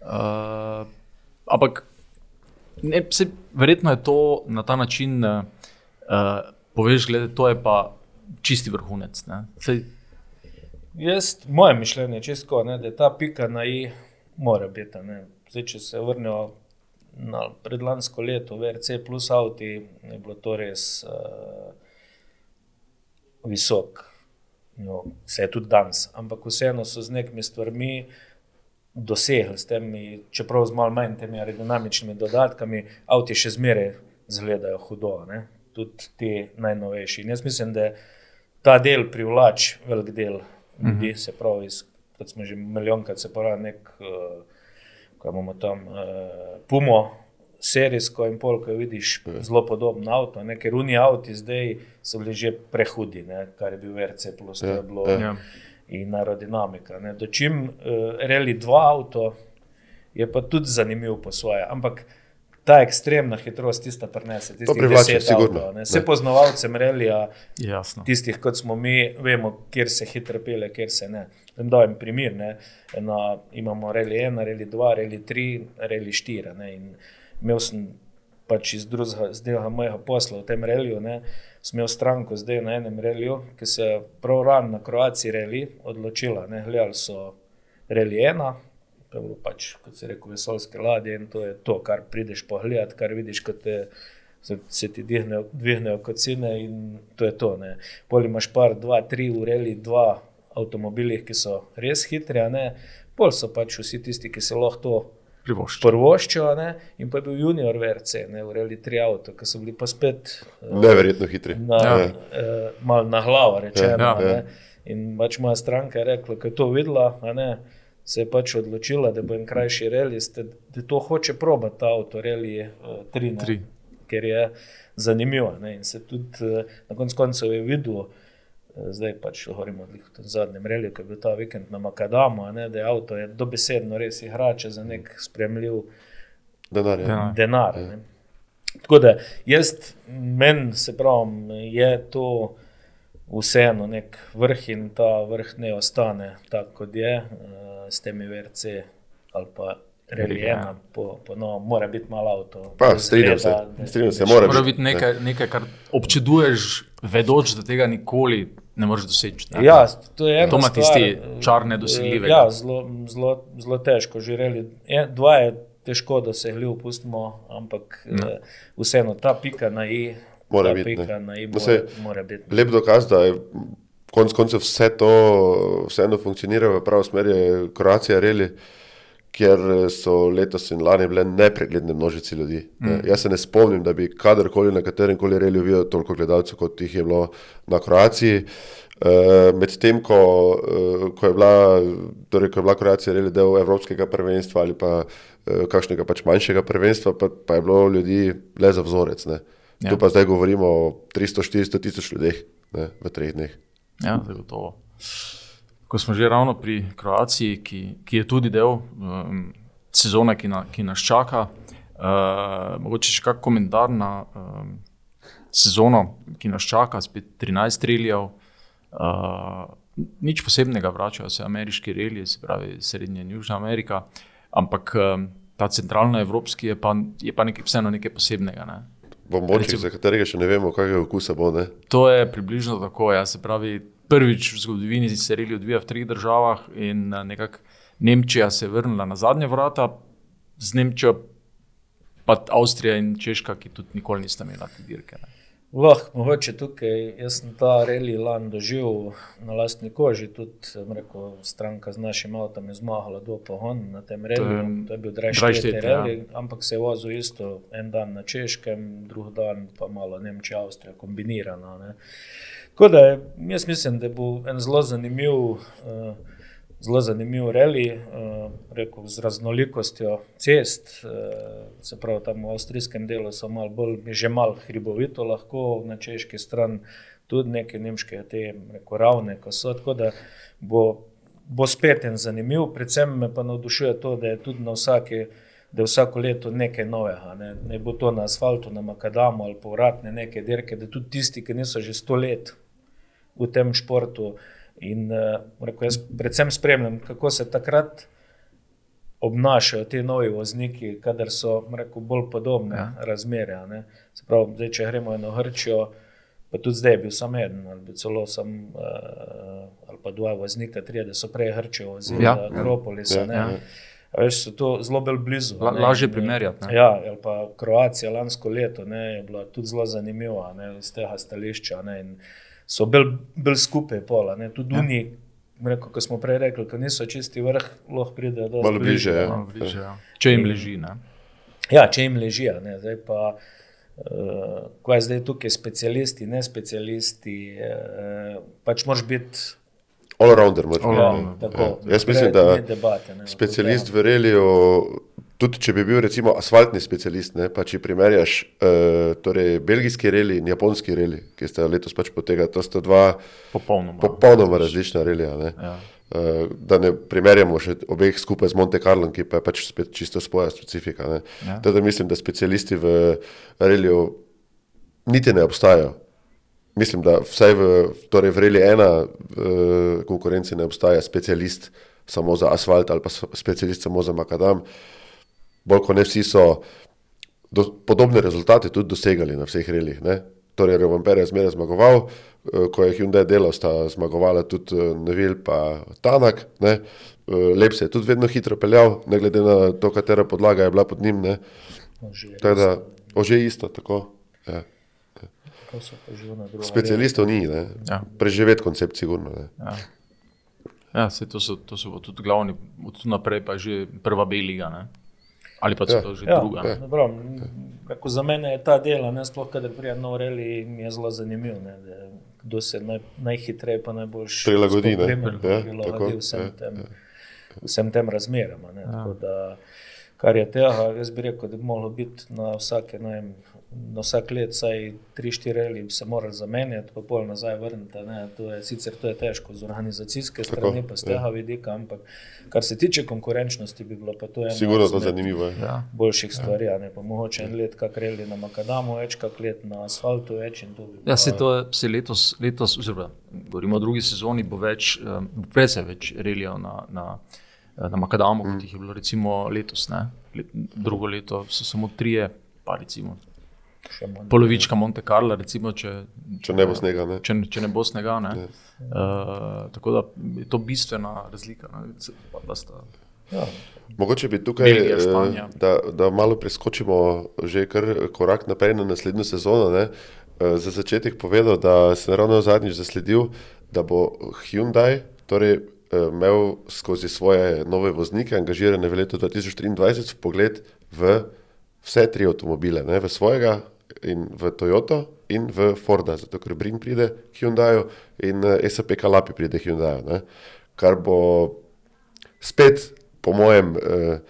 Uh, ampak ne, se, verjetno je to na ta način, uh, poveš, glede, to je pa čisti vrhunec. ne. Saj, Jaz, moje mišljenje je čisto, ne, da je ta pika na i mora biti. Ne. Zdaj, če se vrnemo na predlansko leto, VRC plus avti, je bilo to res uh, visok. No, vse je tudi danes, ampak vseeno so z nekimi stvarmi dosegli, s temi, čeprav z malo manj temi aerodinamičnimi dodatkami, avti še zmeraj izgledajo hudo, ne. tudi ti najnovejši. In jaz mislim, da ta del privlač velik del ljudi, se pravi, iz, kot smo že milijonkrat se pravi, nek, uh, ko imamo tam uh, Pumo, serijsko in pol, ko vidiš zelo podoben avto, ne, ker uni avti zdaj so bili že prehudi, ne, kar je bil VRC plus, to je bilo ja. In aerodinamika. Ne. Dočim uh, Reli 2 avto je pa tudi zanimiv po svoje, ampak ta ekstremna hitrost tista prenese, tistih privlači, 10 sigurno. avtov, ne. Vse poznavalcem relija, jasno. tistih, kot smo mi, vemo, kjer se hitro pele, kjer se ne. Vem, da je primer. Ne. Ena, imamo reli 1, reli 2, reli 3, reli 4. Ne. In imel sem pač iz drugega, z drugega mojega posla v tem reliju, ne, sem imel stranko zdaj na enem reliju, ki se je prav ran na Kroaciji reli odločila. Ne. Gledali so reli 1. To je bilo pač, kot se reče, vesoljske ladje in to je to, kar prideš pogledat, kar vidiš, kot te se, se ti dvignejo, dvignejo kocine in to je to. Ne. Pol imaš par, dva, tri ureli, dva avtomobilih, ki so res hitri, a ne. Pol so pač vsi tisti, ki se lahko to Privošči. prvoščijo, a ne. In pa je bil junior VRC, ne, ureli tri avto, ki so bili pa spet eh, Neverjetno hitri. na, Ja. uh, mal na glavo rečeno. Ja, Ja. In pač moja stranka je rekla, da je to videla, a ne, se je pač odločila, da bo en krajši relis, da, to hoče probati, ta avto, reli uh, 3, ne, Tri. ker je zanimivo. Ne, in se tudi uh, na koncu koncev je videl, uh, zdaj pač govorimo o tem zadnjem reliju, ki je bil ta vikend na Makadamu, a ne, da je avto je dobesedno res igrače za nek spremljiv Denar, ja. Ja. denar. Ne. Tako da jaz, meni se pravim, je to vseeno nek vrh in ta vrh ne ostane tako, kot je uh, s temi VRC ali pa Relijena, po, po novem, mora biti malo avto. Pa, strinjam se, strinjam se, mora Mora biti, biti nekaj, nekaj, kar občuduješ, vedoč, da tega nikoli ne moreš doseči. ne. Ja, to je ena To ima stvar, tisti eh, čar nedosegljivega. Ja, zelo, zelo, zelo težko žireli. Je, dva je težko dosegljiv, pustimo, ampak eh, vseeno ta pika na i, Mora biti, ne. Da se- biti. Lep dokaz, da je konec koncev vse to vseeno funkcionira v pravo smer, je Kroacija reli, kjer so letos in lani bile nepregledne množice ljudi. Mm. Jaz se ne spomnim, da bi kadarkoli na katerem koli reliju videl toliko gledalcev, kot jih je bilo na Kroaciji. Uh, Medtem, ko, uh, ko, je bila, torej, ko je bila Kroacija reli del Evropskega prvenstva ali pa uh, kakšnega pač manjšega prvenstva, pa, pa je bilo ljudi le za vzorec. Ne. Ja. Tu pa zdaj govorimo o 300-400 tisoč ljudeh ne, v treh dneh. Ja, zagotovo. Ko smo že ravno pri Kroaciji, ki, ki je tudi del um, sezone, ki, na, ki nas čaka, uh, mogoče še kak komentar na um, sezono, ki nas čaka, spet 13 streljev. Uh, nič posebnega, vračajo se ameriški relije, se pravi Srednja in Južna Amerika, ampak um, ta centralno evropski je pa, je pa nekaj, vseeno nekaj posebnega. Ne? Bombonček, Recimo- za katerega še ne vemo, kakega okusa bo. Ne? To je približno tako. Ja. Se pravi, prvič v zgodovini se reli odvija v treh državah, in eh, nekako Nemčija se je vrnila na zadnje vrata, z Nemčijo pa Avstrija in Češka, ki tudi nikoli nista imela te dirke. Ne. Lahko, mogoče tukaj, jaz sem ta reli lan doživel na lastni koži, tudi rekel, stranka z našim avtom je zmagala do pogon na tem reliju, to je bil Drajštete, Drajštete ja. reli, ampak se je vozil isto en dan na Češkem, drug dan pa malo Nemčija, Avstrija kombinirana. Ne. Tako da jaz mislim, da bo en zelo zanimiv uh, zelo zanimiv reli, uh, rekel, z raznolikostjo cest. Uh, se pravi, tam v avstrijskem delu so malo bolj, že malo hribovito, lahko na češki strani tudi neke nemške, te rekel, ravne, ko so. Tako da bo, bo spet en zanimiv, predvsem me pa navdušuje to, da je tudi na vsaki. Da je vsako leto nekaj novega, ne, ne bo to na asfaltu, na Makadamu ali povratne neke dirke, da tudi tisti, ki niso že sto let v tem športu, uh, In uh, rekel, jaz predvsem spremljam, kako se takrat obnašajo ti novi vozniki, kadar so rekel, bolj podobne ja. razmere. Pravi, zdaj, če gremo na Hrčijo, pa tudi zdaj je bil samo en, ali celo sam, uh, ali pa dva voznika, tri, da so prej Hrčijo vozili, ja. Akropolisa. Ja. Ja. Veš, so to zelo blizu. La, lažje primerjati. Ja, ali pa Kroacija lansko leto ne, je bila tudi zelo zanimiva iz tega stališča. Ne, in, so bolj bel skupaj, pola, ne, tudi ja. oni. Rekel, ko smo prej rekli, da niso čisti vrh, lahko pridejo do tega. Bliže, ja. no. bliže, ja. Če jim leži. Ne? Ja, če jim leži. Zdaj pa, uh, ko je zdaj tukaj specialisti, ne specialisti, uh, pač moraš biti. All-rounder, all ja, ja. Jaz mislim, da ne, specialist v reliju Tudi če bi bil recimo asfaltni specialist, ne, pa če primerjaš uh, torej belgijski reli in japonski reli, ki sta letos pač potegali, to sta dva popolnoma, popolnoma različna relija. Ja. Uh, da ne primerjamo še obeh skupaj z Monte Carlo, ki pa je pač spet čisto svoja specifika. Ja. Teda mislim, da specialisti v reliju niti ne obstajajo. Mislim, da vsaj v, torej v reli ena uh, konkurenci ne obstaja specialist samo za asfalt ali pa specialist samo za makadam. Bolj kot ne vsi so do, podobne rezultate tudi dosegali na vseh relih. Ne? Torej, Revamper je zmeraj zmagoval, eh, ko je Hyundai delal, sta zmagovala tudi eh, Nevil in Tanak. Ne? Eh, lep se je tudi vedno hitro peljal, ne glede na to, katera podlaga je bila pod njim. Tako da, ože isto. Tako, ja. Specialistov ni, ja. preživeti koncept, sigurno. Ja. Ja, to, so, to so tudi glavni, od tu naprej pa že prva beliga. Ne? Ali pa ja. to že ja, druga? Ja. Dobro, za mene je ta del, ne sploh, kader prijem na Ureli, mi je zelo zanimiv. Ne, kdo se naj, najhitreje pa najbolj prilagodi, ne, ja, prilagodi vsem, ja, tem, ja. vsem tem razmeram. Ja. Kar je tega, jaz bi rekel, da bi lahko biti na vsake najmanj na vsak let, vsaj 3-4 ali bi se morali zamenjati, pa pol nazaj vrniti. To je, sicer to je težko z organizacijske strani, pa z tega ja. vidika, ampak kar se tiče konkurenčnosti, bi bilo pa to eno. Sigurno je to zanimivo. Ja. Boljših stvari, ja. ne pa mogoče en let, kak reli na makadamu, več kak let na asfaltu, več in to bi bilo. Ja, se to je letos, letos oziroma govorimo o drugi sezoni, bo več, um, precej več relijo na. na Na Makadamu, mm. kot jih je bilo recimo letos, ne? drugo leto so samo trije, pa recimo polovička Monte Carlo, recimo, če, če ne bo snega. Ne? Če, če ne bo snega. Ne? Uh, tako da je to bistvena razlika. Ja. Mogoče bi tukaj, Belgija, eh, da, da malo preskočimo že kar korak naprej na naslednjo sezono. Ne? Eh, za začetek povedal, da sem ravno zadnjič zasledil, da bo Hyundai torej, imel skozi svoje nove voznike angažirane v letu 2023 pogled v vse tri avtomobile, ne? v svojega in v Toyoto in v Forda, zato ker Brin pride k Hyundaiu in eh, SAP Kalapi pride k Hyundaiu. Ne? Kar bo spet, po mojem, uh,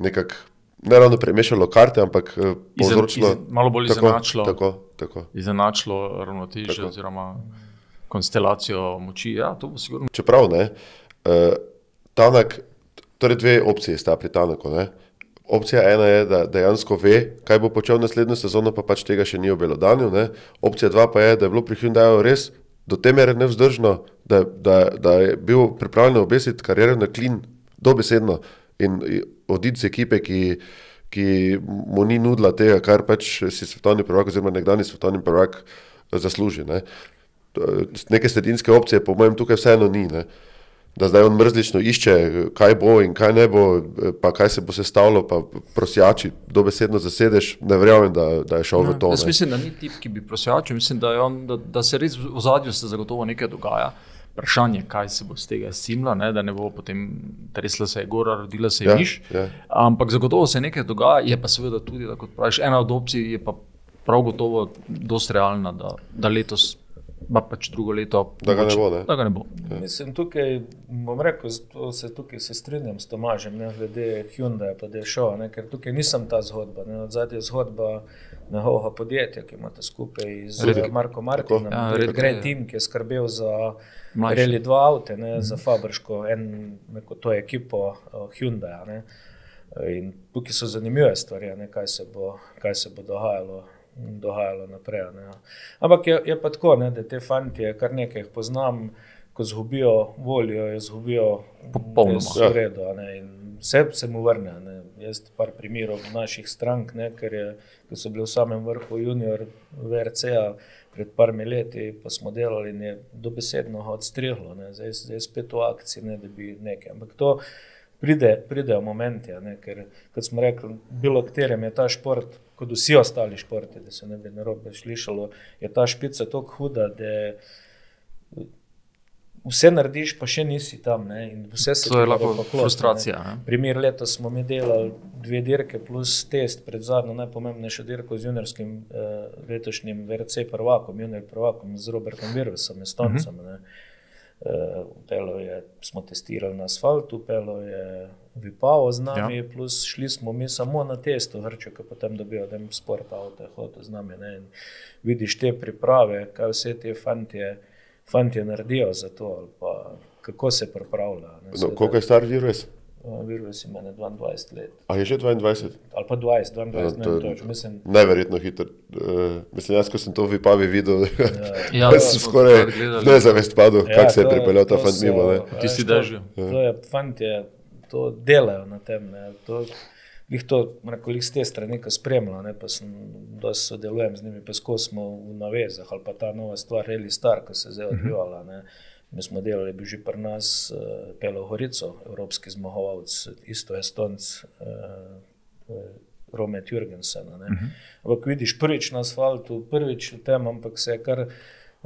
nekako ne ravno premešalo karte, ampak uh, povzročilo. Izen, izen, malo bolj tako, izenačilo. Tako, tako. Izenačilo ravnotežje oziroma konstelacijo moči. Ja, to bo sigurno. Čeprav ne, uh, Tanak, torej dve opcije sta pri Tanaku. Ne? Opcija ena je, da dejansko ve, kaj bo počel naslednjo sezono, pa pač tega še ni obelodanil. Ne? Opcija dva pa je, da je bilo pri Hyundaiu res do te mere nevzdržno, da, da, da je bil pripravljen obesiti kariero na klin, dobesedno in oditi z ekipe, ki, ki mu ni nudila tega, kar pač si svetovni prvak, oziroma nekdani svetovni prvak zasluži. Ne? Neke sredinske opcije, po mojem, tukaj vseeno ni. Ne? Da zdaj on mrzlično išče, kaj bo in kaj ne bo, pa kaj se bo sestavljalo, pa prosjači, dobesedno zasedeš, ne verjamem, da, da je šel ne, v to. Jaz mislim, da ni tip, ki bi prosjačil, mislim, da, on, da, da se res v zadju se zagotovo nekaj dogaja. Vprašanje, kaj se bo z tega simla, ne, da ne bo potem tresla se je gora, rodila se je ja, miš. Ja. Ampak zagotovo se nekaj dogaja, je pa seveda tudi, da kot praviš, ena od opcij je pa prav gotovo dosti realna, da, da letos pa pač drugo leto. Da ga ne bo, ne? Da ga ne bo. Mislim, tukaj bom rekel, se tukaj se strinjam s Tomažem, ne, glede Hyundai, pa da je šel, ne, ker tukaj nisem ta zgodba. Zadnje je zgodba njegovega podjetja, ki imate skupaj z Red- Red, Marko Martinom, Ja, ja, Red- Grey Team, ki je skrbel za. Rally 2 avte, ne, za Fabrško, en, neko to ekipo uh, Hyundai. Ne. In tukaj so zanimive stvari, ne, kaj, se bo, kaj se bo dogajalo, dogajalo naprej. Ne. Ampak je, je pa tako, ne, da te fantje, kar nekaj jih poznam, ko izgubijo voljo, jo izgubijo Popolnoma. redu. Vse se mu vrne. Ne. Jaz par primerov naših strank, ne, ker je, so bili v samem vrhu junior VRC-a pred parmi leti, pa smo delali in je dobesedno odstrihlo, ne. zdaj, zdaj je spet v akciji, ne, da bi nekaj. Ampak to pride, pridejo momenti, a ne, ker kot smo rekli, bilo katerem je ta šport, kot vsi ostali športi, da se ne bi narobe slišalo, je ta špica tako huda, da vse narediš, pa še nisi tam. Ne, in vse se To je lahko mora poklopiti, ne. frustracija. Ne? Primer letos smo mi delali dve dirke plus test pred zadnjo najpomembnejšo dirko z juniorskim eh, letošnjim VRC prvakom, junior prvakom z Robertom Virvesom, Estoncem. Uh -huh. Uh, pelo je, smo testirali na asfaltu, pelo je vipavo z nami, ja. plus šli smo mi samo na testu, hrčo, ki potem dobijo tem sport avto, hoto z nami. Ne, in vidiš te priprave, kaj vse te fantje, fantje naredijo za to, ali pa kako se pripravlja. Ne, No, koliko je star virus? Virves ima ne 22 let. A je že 22? Ali pa 20, 22, Ja, ne to je- točno. Mislim, Neverjetno hiter. Uh, mislim, jaz, ko sem to v Vipavi videl, Ja, jaz sem smo skoraj nezavest padel, ja, kako se je pripeljal ta fant mimo. Ne? a Tisti veš, to- dežju. To je fantje, to delajo na tem. Ne. To, Lih to, rekel, lih z te strani, ki spremlja, ne, pa sem dosti sodelujem z njimi, pa skozi smo v navezah, ali pa ta nova stvar, Reli Star, ki se je zdaj odvijala. Ne. Mi smo delali, bil že pri nas uh, Pelo Horico, evropski zmagovalec, isto Estonc, uh, Romet Jurgensen. Uh -huh. Ampak vidiš prvič na asfaltu, prvič v tem, ampak se je kar.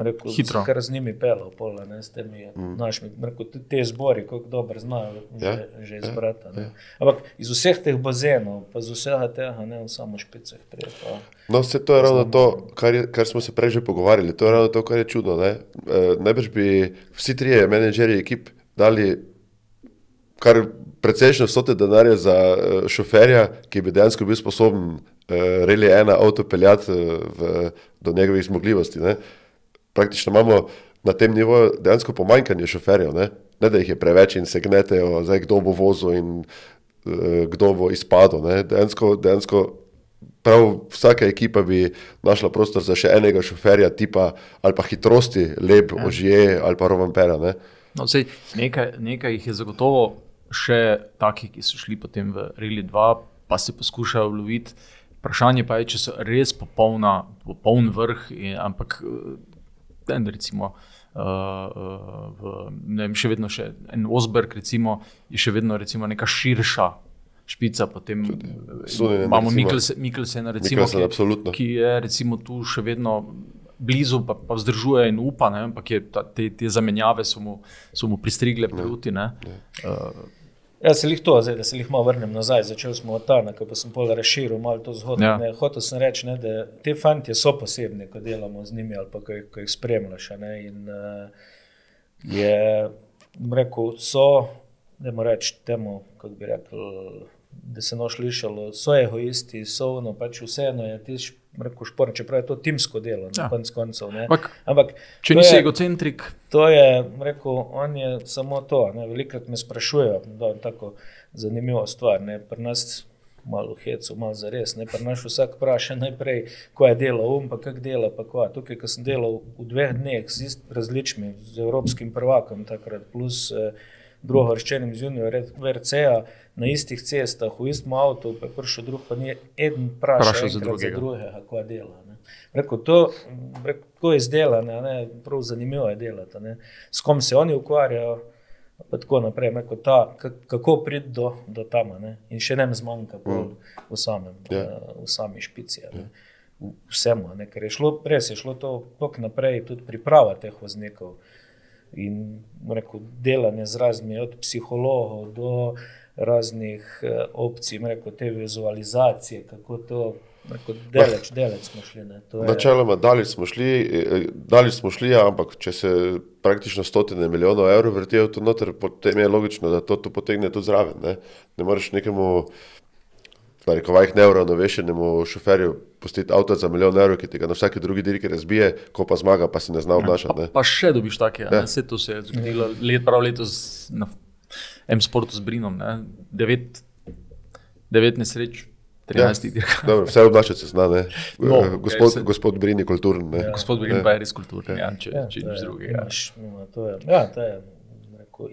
Rekel, Hitro. kar z njimi pelal, pola, ne, s temi mm. našimi, rekel, te- zbori, kako dobro znajo že, Ja, ja, že izbrati. Ja, Ampak iz vseh teh bazenov, pa z vsega tega, ne v samo špicah treba. No, vse to je ravno to, kar, je, kar smo se prej že pogovarjali. To je ravno to, kar je čudno. Ne? E, najbrž bi vsi trije menedžerji ekip dali kar precejšnje vsote denarja za eh, šoferja, ki bi dejansko bil sposoben uh, reli ena avto peljati eh, v, do njegovih zmogljivosti. Ne? Praktično imamo na tem nivoju dejansko pomanjkanje šoferjev. Ne? ne, da jih je preveč in se gnetejo, zdaj, kdo bo vozil in uh, kdo bo izpadel. Ne? Dejansko, dejansko prav vsaka ekipa bi našla prostor za še enega šoferja, tipa ali pa hitrosti, lep, ja. ožije ali pa rovampera. Ne? No, sej, nekaj, nekaj jih je zagotovo še takih, ki so šli potem v Reli 2, pa se poskušajo loviti. Vprašanje pa je, če so res popolna, popoln vrh, in, ampak eh, en, recimo. Uh, v, ne vem, še vedno še en Osberg, recimo, je še vedno recimo, neka širša špica. Potem eh, Suninen, imamo. Mikkelsena, recimo, Mikkelsen, ki, ki je recimo, tu še vedno blizu, pa, pa vzdržuje in upa, ne, ampak je, ta, te, te zamenjave so mu, so mu pristrigle peruti. Ne. Uh, Ja, se jih to, zdaj, da se jih malo vrnem nazaj. Začel smo od tam, ko sem pol razširil malo to zgodbo. Ja. Ja. Hotel sem reči, ne, da te fantje so posebni, ko delamo z njimi ali pa ko, ko jih spremljaš. Ne, in uh, je, rekel, so, da mu reči temu, kako bi rekel, da se noš lišalo, so egoisti, so ono, pač vseeno je ti š- bom rekel, šport, čeprav je to timsko delo, na Ja. konc koncev. ne. Ampak, Ampak če nisi egocentrik, To je, rekel, on je samo to. Ne. Velikrat me sprašujejo, da je tako zanimiva stvar. Ne. Pri nas malo hecu, malo za res. Pri nas vsak vpraša najprej, ko je delal um, pa kako dela. Pa kva. Tukaj, ko sem delal v dveh dneh z različnimi, z evropskim prvakom, takrat plus eh, drugovrščenim z junior VRC-a na istih cestah, v istem avtu, pa je prišel drug, pa ni Vprašal vprašal za za drugega. drugega, kva dela. Ne. Rekel, to tako je izdelano, ne, prav zanimivo je delati. ne. S kom se oni ukvarjajo, pa tako naprej. Rekel, ta, ka- kako priti do, do tam. ne. In še nam zmanjka pol v, samem, Ja. yeah. v sami špici. a ne. V- Vsemu, ne. ker je šlo, res je šlo to tako naprej, tudi priprava teh voznikov. In rekel, delanje z raznimi, od psihologov do raznih eh, opcij, rekel, te vizualizacije, kako to Deleč, deleč smo šli. Je... Načeloma, daleč smo šli, eh, daleč smo šli, ampak če se praktično stotine milijonov evrov vrtijo tu noter, potem je logično, da to, to potegne tudi zraven. Ne, ne moreš nekemu, na rekovajih, neuravnovešenemu šoferju pustiti avto za milijon evrov, ki ti ga na vsaki drugi dirki razbije, ko pa zmaga, pa se ne zna obnašati. Pa, pa še dobiš take, ja. vse to se je zgodilo let, prav letos na M-sportu z Brinom, ne. devet, devet nesreč. 13. Ja, vse obnašati se zna, no, eh, gospod, se... gospod Brini kulturen. Ja. Gospod Brini ja. pa je res kulturen, ja, če, ja, če nič drugega. Ja. To je, ja, to je,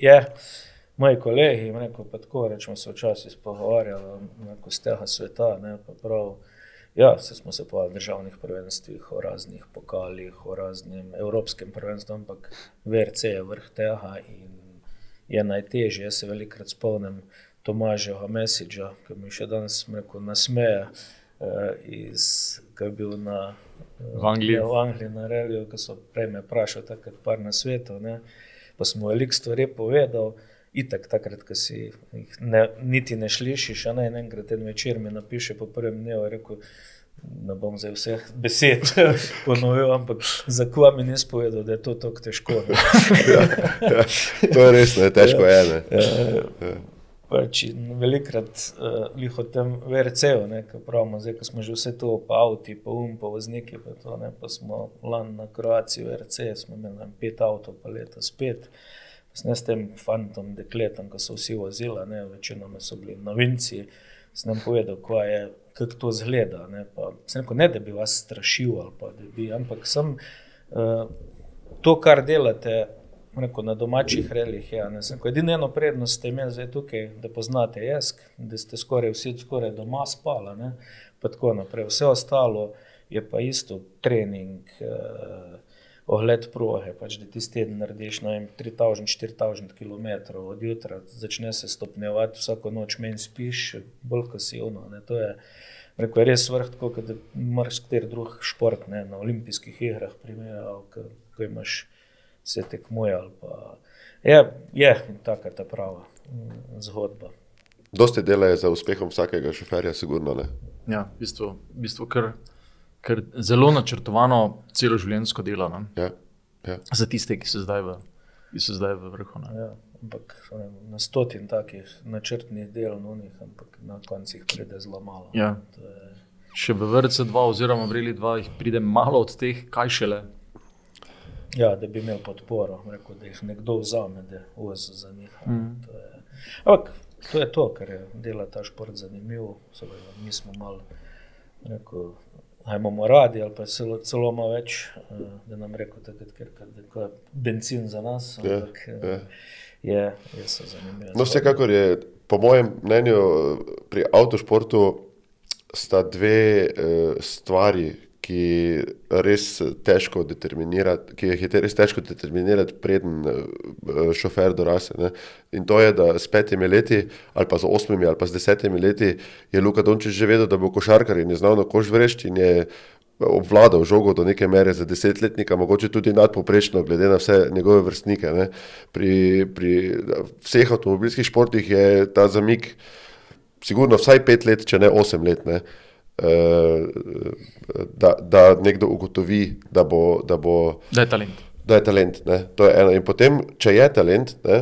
je. Moji kolegi, rekel, pa tako rečemo, se včasih pogovarjali z tega sveta. Ne, prav, ja, se smo se po državnih prvenstvih, o raznih pokalih, o raznem evropskem prvenstvu, ampak VRC je vrh tega in je najtežje. Jaz se velikrat spomnim. Tomaževa Mesiča, ki mi še danes rekel, nasmeje, uh, iz, ki je bil na, v Angliji. Ja, v Angliji na Reliju, ki so prej me vprašali, tako kot par na svetu. Ne. Pa smo veliko stvari povedal. Itak, takrat, ko si jih ne, niti ne slišiš, a ne enkrat en večer mi napiše po prvem dnevu, rekel, ne bom zdaj vseh besed ponovil, ampak za koga mi ni spovedal, da je to tako težko. ja, ja, to je res, ne, težko je. Ne. Ja, ja. Pač velikrat uh, jih o tem VRC-u, ki pravimo, zdaj, ko smo že vse to pa avti, pa um, pa vozniki, pa, to, ne, pa smo lani na Kroaciji VRC, smo imeli pet avto, pa leta spet. Ne s tem fantom, dekletom, ki so vsi vozili, večinoma so bili novinci, sem nam povedal, je, kako to zgleda. Ne, pa, rekel, ne, da bi vas strašil, pa, bi, ampak sem uh, to, kar delate, rekel, na domačih relih. Ja, Edino eno prednost ste imeli zdaj tukaj, da poznate jesk, da ste skoraj vsi skoraj doma spali. Vse ostalo je pa isto trening. Uh, Ogled proge, pač, da ti teden narediš 3000-4000 km od jutra, začne se stopnjevati, vsako noč meni spiš, bolj kot si ono. Ne, to je, rekel, je res vrh, kot da imaš kateri drug šport, ne, na olimpijskih igrah, primerjal, ko imaš se tekmuje. Je, je taka ta prava mm, zgodba. Dosti dela je za uspehom vsakega šoferja, sigurno ne. Ja, v bistvu, v bistvu kar, kar zelo načrtovano celo življenjsko delo. Ja, ja. Za tiste, ki so zdaj v, so zdaj v vrhu. Ja, ampak, na stotin takih načrtnih del, no, njih, ampak na koncih pride zelo malo. Ja. Je... Še v vrtu dva, oziroma v Brili dva, jih pride malo od teh, kaj šele Ja, da bi imel podporo, rekel, da jih nekdo vzame, da voz za njih. Mm. To je, ampak to je to, kar je dela ta šport zanimiv. Mi smo malo, rekel, imamo radi ali pa celo, celo malo več, eh, da nam reko, da je benzin za nas. Ja, ampak, ja, ja. Je, je zanimivo. No, vsekakor je, po mojem mnenju, pri avtošportu sta dve uh, stvari, ki, res težko ki jih je res težko determinirati, preden eh, šofer dorase. Ne. In to je, da s petimi leti, ali pa z osmimi, ali pa z desetimi leti, je Luka Dončić že vedel, da bo košarkar in je znal na koš vreči in je obvladal žogo do neke mere za desetletnika, mogoče tudi nadpoprečno, glede na vse njegove vrstnike. Pri, pri vseh avtomobilskih športih je ta zamik, sigurno vsaj pet let, če ne osem let. Ne. Eh, da, da nekdo ugotovi, da, bo, da, bo, da je talent. Da je talent je in potem, če je talent, ne,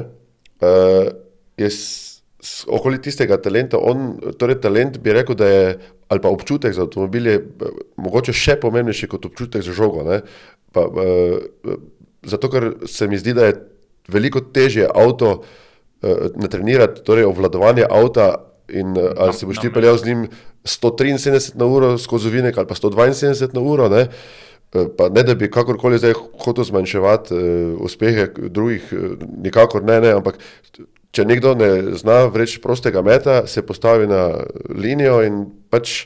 uh, je s, s, okoli tistega talenta, on, torej talent bi rekel, da je ali pa občutek za avtomobil je eh, mogoče še pomembnejši kot občutek za žogo. Pa, uh, zato, ker se mi zdi, da je veliko težje avto uh, natrenirati, torej obvladovanje avta. In, uh, ali si boš ti peljal z njim 173 na uro skozi vinek ali pa 172 na uro. Ne? Eh, pa ne, da bi kakorkoli zdaj hotel zmanjševati uh, uspehe drugih, nikakor ne, ne, ampak če nekdo ne zna vreči prostega meta, se postavi na linijo in pač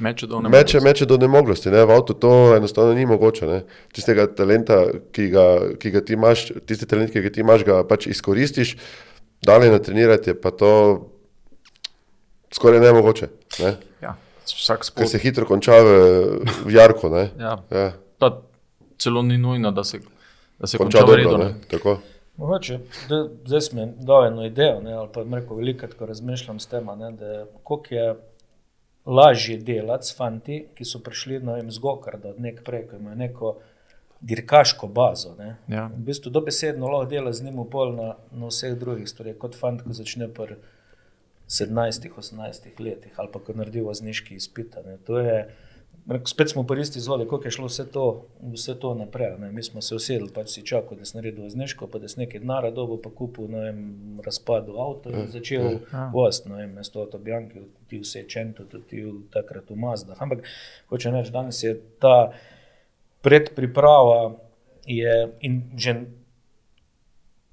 meče do nemoglosti. Meče do nemoglosti ne? V avtu to enostavno ni mogoče. Ne? Tistega talenta, ki ga, ki ga ti imaš, tisti talent, ki ga ti imaš, ga pač izkoristiš, dalje natrenirati, pa to skoraj nemogoče. Ne? Ja, vsak spol. Ker se hitro konča v, v jarku. Ja. Ja. Celo ni nujno, da se, da se konča, konča dobro. Redo, Mogoče, da, zdaj smo dali eno idejo, ne, ali pa rekel, veliko, ko razmišljam s tem, koliko je lažje delati s fanti, ki so prišli no, z Gokarda od nek prej, ki imajo neko dirkaško bazo. Ne. Ja. V bistvu dobesedno lahko dela z njim pol na, na vseh drugih stvareh, kot fant, ki začne pri 17-18 letih ali pa ko naredi vozniški izpit. a ne. To je, rekel, spet smo po isti zgodi, kako je šlo vse to, vse to naprej. Ne. Mi smo se usedli, pač si čakal, da si naredil vozniško, pa da si nekaj denarja dobil, pa kupil na enem razpadu avto in začel Ja. voziti, no vem, mesto to Bjanki, ti vse Čento, tudi ti v- takrat v Mazdah. Ampak hoče reči, danes je ta predpriprava je in že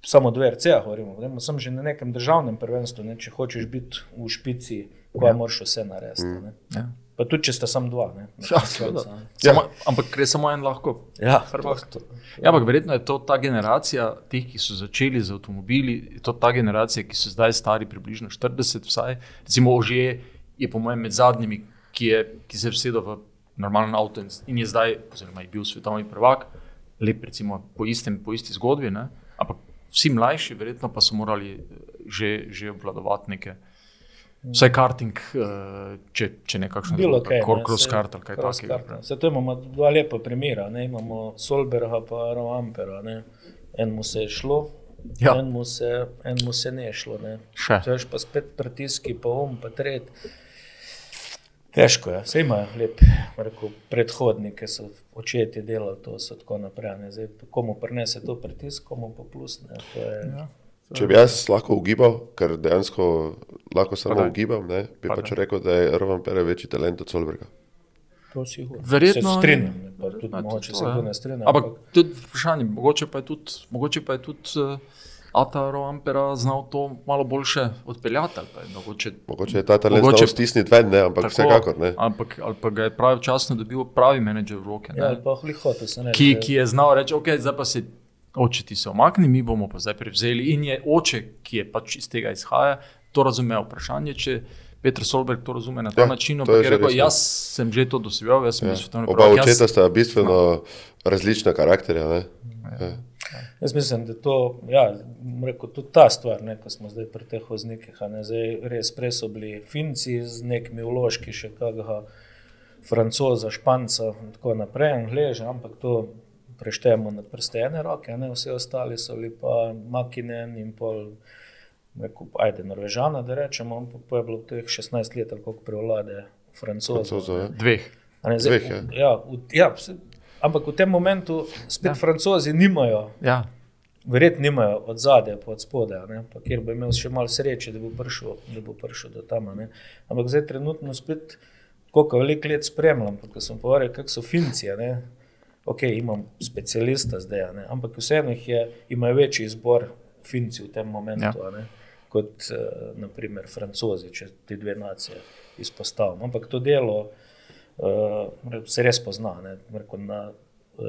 samo dve RC-ja govorimo, gremo sem že na nekem državnem prvenstvu, ne, če hočeš biti v špici, ko ja. moraš vse narediti. Mm. Ja. Pa tudi, če sta samo dva. Ne, Ja, seveda. Samo, ampak gre samo en lahko. Ja, Prvak. to- Ja, ampak verjetno je to ta generacija teh, ki so začeli z avtomobili, je to ta generacija, ki so zdaj stari približno 40, vsaj. Recimo, Ožje je po mojem med zadnjimi, ki, je, ki se je vsedel v normalen avto in, in je zdaj, oziroma je bil svetovni prvak, lep recimo po, istem, po isti zgodbi. Ne? Ampak vsi mlajši, verjetno pa so morali eh, že, že obvladovati neke. Vsaj karting, eh, če, če nekakšno Bilo kaj. kor, ne, cross kart ali kaj takega. Saj to imamo dva lepa primera. Ne? Imamo Solberga pa Roampera. Ne? Enemu se je šlo, Ja. enemu, se, enemu se ne je šlo. Ne? Še. To je pa spet pritiski, pa um, pa tret. Težko je, vse imajo lep rekel, predhodnike, so očetje delali to, so tako naprej. Ne? Zdaj, komu prenese to pritisk, komu pa plus. Ne? To je, ja. Če bi jaz lahko ugibal, ker dejansko lahko samo daj. ugibam, ne, bi Pa pač rekel, da je Roman Pere večji talent od Solberga. Verjetno se strinjam, je- ne, pa tudi Ja, mogoče se je. kdo ne strinja. Ampak tudi vprašanje, mogoče pa je tudi, mogoče pa je tudi uh, Ataro Ampera znal to malo boljše odpeljati. Mogoče, Mogoče je ta talent Mogoče- znal stisniti ven, ne, ampak tako, vsekakor ne. Ampak, ali pa ga je pravčasno dobil pravi menedžer v roke, Ja, ne, ali pa ne. ki, ki je znal reči, ok, zdaj pa se oče ti se omakni, mi bomo pa zdaj prevzeli. In je oče, ki je pač iz tega izhaja, to razumel. Vprašanje, če Petr Solberg to razume na ta Ja, način, ampak je rekel, ne. jaz sem že to dosevel, jaz sem bil svetovni Oba prvak, jaz- očeta sta bistveno različna karakterja. Ne. Ja. Jaz mislim, da to, ja, rekel, tudi ta stvar, ne, ko smo zdaj pri teh voznikih, a ne, zdaj res prej so bili Finci z nekimi vložki, še kakega Francoza, Španca in tako naprej, Angleže, ampak to preštejemo na prste ene roke, a ne, vsi ostali so bili pa Makinen in pol, rekel, ajde, Norvežana, da rečemo, ampak pa je bilo teh 16 let, koliko prevlade Francozov. Francozov, ja. Dveh. A Ne, zdaj, Dveh, ja. ja, v, ja, ampak v tem momentu spet ja. Francozi nimajo Ja. verjetno nimajo od zadaj, od spodaj, kjer bo imel še malo sreče, da bo prišel, da bo prišel do tam. ne. Ampak zdaj trenutno spet, koliko veliko let spremljam, ko sem povedal, kako so Finci. Ok, imam specialista zdaj, ne, ampak vseeno imajo večji izbor Finci v tem momentu, ja. kot uh, naprimer Francozi, če ti dve nacije izpostavim. Ampak to delo uh, se res pozna, ne, rekel, na uh,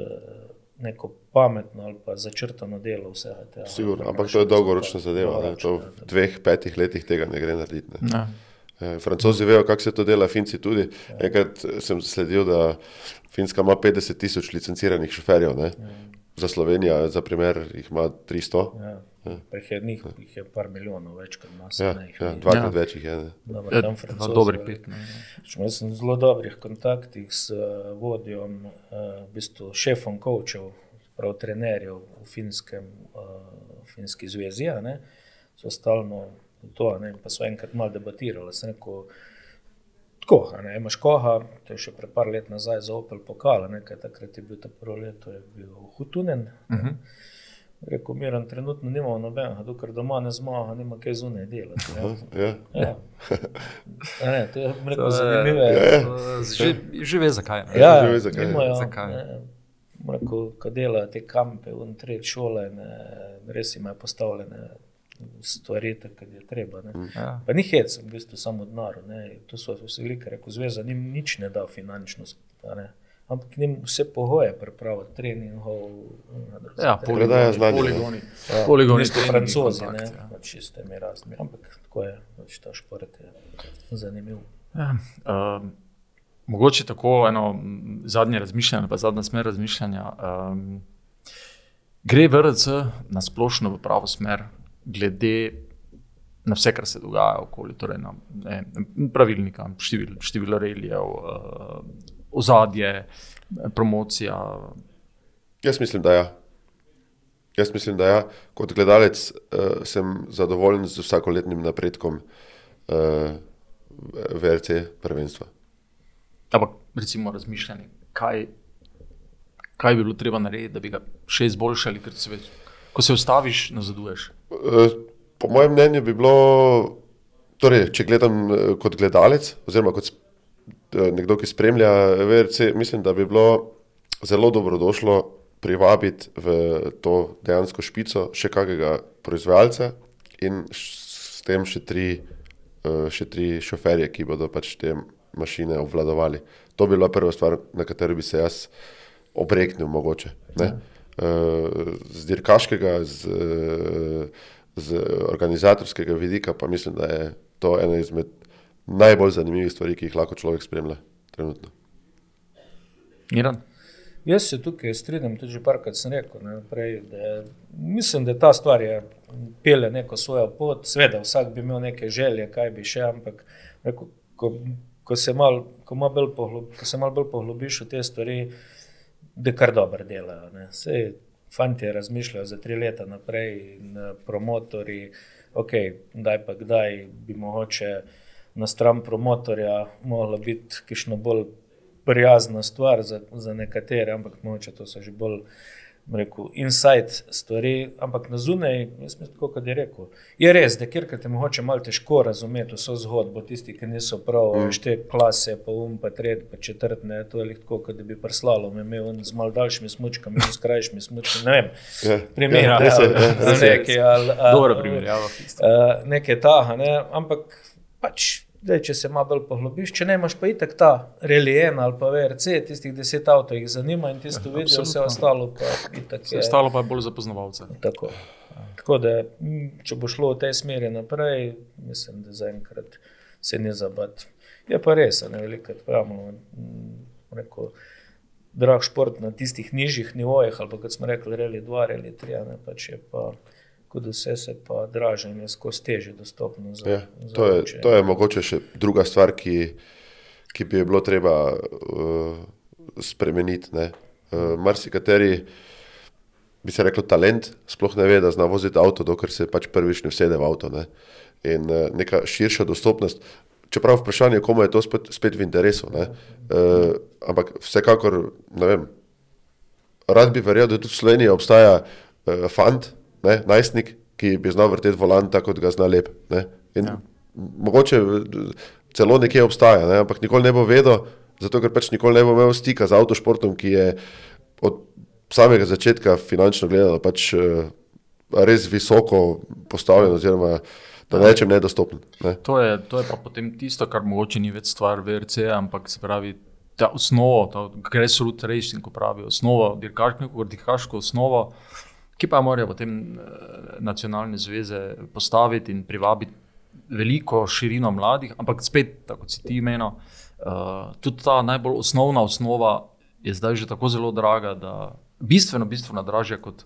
neko pametno ali pa začrtano delo vsega tega. Sigurno, ampak to je dolgoročna zadeva. Ne. To v dveh, petih letih tega ne gre narediti. Ne. Ja. Eh, Francozi vejo, kako se to dela, Finci tudi. Enkrat sem zasledil, da Finska ima 50 tisoč licenciranih šoferjev. Ne? Za Slovenijo, za primer, jih ima 300. Ja. Jih je, njih, jih je par milijonov več kot nas. Ja, ne, ja, dvakrat Ja. več jih je. Dobro, Ja, Francozi veliko. pet. ne. Jaz sem v zelo dobrih kontaktih s uh, vodjom, uh, v bistvu šefom coachov, prav trenerjev v finskem, uh, finski zvezi. a ne. So stalno to, a ne, pa so enkrat malo debatirali. Sem rekel, tako, a ne, imaš koha, to je še pred par let nazaj za Opel pokala, nekaj takrat je bil ta prvo leto, je bil Hutunen. Uh -huh. Rekel, miren, trenutno nimamo nobenega, dokler doma ne zmaga, nima kaj zunaj delati. Ja. Ja. Ja. A Ne, to je rekel, je- zanimivo. to- Že, že ve zakaj. ne. Ja, že ve, zakaj. nimajo, Zakaj. ne, rekel, ko delajo te kampe, v tretji šole, ne, res imajo postavljene stvari, tako kot je treba. Ne. Ja. Pa ni hec, v bistvu samo denar. ne. To so vsi velike, rekel, zveza njim nič ne da finančno. Ne. Ampak njim vse pogoje pripraviti, treningov. Ja. Predaja znanje, ne. Poligoni. Ja, Poligoni, treningi, francozi, kontakt, ne, ja. pač iste mi razni. Ampak tako je, pač ta šport je zanimiv. Ja, um, mogoče tako eno zadnje razmišljanje, pa zadnja smer razmišljanja. Um, gre VRC na splošno v pravo smer, glede na vse, kar se dogaja okoli, torej na ne, pravilnika, število, število relijev, uh, ozadje, promocija. Jaz mislim, da ja. Jaz mislim, da ja. Kot gledalec uh, sem zadovoljen z vsakoletnim napredkom uh, VRC prvenstva. Ampak, recimo, razmišljanje, kaj, kaj bi bilo treba narediti, da bi ga še izboljšali, ker se, ko se ustaviš, nazaduješ. Po mojem mnenju bi bilo, torej, če gledam uh, kot gledalec, oziroma kot uh, nekdo, ki spremlja VRC, mislim, da bi bilo zelo dobrodošlo privabiti v to dejansko špico še kakega proizvajalca in s tem še tri, še tri šoferje, ki bodo pač te mašine obvladovali. To bi bila prva stvar, na katero bi se jaz obreknil, mogoče. Ne? Z dirkaškega, z, z organizatorskega vidika, pa mislim, da je to ena izmed najbolj zanimivih stvari, ki jih lahko človek spremlja trenutno. Iran. Jaz se tukaj strinjam, tudi že parkrat sem rekel. Ne, prej, da mislim, da ta stvar je pele neko svojo pot, seveda vsak bi imel neke želje, kaj bi še, ampak rekel, ko, ko se malo bolj, poglub, mal bolj poglobiš v te stvari, da kar dobro delajo. Ne. Sej fanti razmišljajo za tri leta naprej in promotori, ok, kdaj pa kdaj bi mogoče na stran promotorja moglo biti kišno bolj prijazna stvar za, za nekatere, ampak moče to so že bolj. Rekel, inside stvari, ampak na zunaj, jaz mislim, kot je rekel. Je res, da kjer te mogoče malo težko razumeti vso zgodbo, tisti, ki niso prav, mm. te klase, pa um, pa tret, pa četrt, ne, to je tako, kot da bi prslalo, imel z malo daljšimi smučkami, z krajšimi smučkami, ne vem. Ja. Primer, ja, ne, ne, ne, nekaj, ali, Dobro primer, ja. Nekaj taha, ne, ampak pač Dej, če se malo bolj poglobiš, če ne imaš pa itek ta relijen ali pa VRC, tistih deset avtomobilov jih zanima in tisto vidijo, vse ostalo pa itek. Vse ostalo pa je bolj za poznavalce. Tako. Tako da, če bo šlo v tej smeri naprej, mislim, da zaenkrat se ne zabati. Je pa res, ne veliko, pravimo, rekel, drag šport na tistih nižjih nivojih, ali pa kot smo rekli, reli dva, reli tri, ne pač je pa kot vse se pa draži in je skozi teže dostopno. Za, ja, za to, je, to je mogoče še druga stvar, ki, ki bi jo bilo treba uh, spremeniti. Uh, Mari kateri bi se rekel talent, sploh ne ve, da zna voziti avto, dokler se pač prvič ne vsede v avto. Ne? In uh, neka širša dostopnost. Čeprav vprašanje, komu je to spet, spet v interesu. Uh, ampak vsekakor, ne vem, rad bi verjel, da tudi v Sloveniji obstaja uh, fant, ne, najstnik, ki bi znal vrteti volan tako, kot ga zna lep. Ja. Mogoče celo nekje obstaja, ne, ampak nikoli ne bo vedel, zato ker pač nikoli ne bo imel stika z avtošportom, ki je od samega začetka finančno gledano pač uh, res visoko postavljen. Oziroma, Da ne rečem, nedostopen. Ne. To, je, to je pa potem tisto, kar mogoče ni več stvar VRC, ampak se pravi, ta osnova, ta grassroots racing, ko pravijo, osnova, dirkaško, dirkaško osnovo, ki pa morajo potem eh, nacionalne zveze postaviti in privabiti veliko širino mladih, ampak spet, tako kot si ti imeno, uh, tudi ta najbolj osnovna osnova je zdaj že tako zelo draga, da bistveno, bistveno dražja kot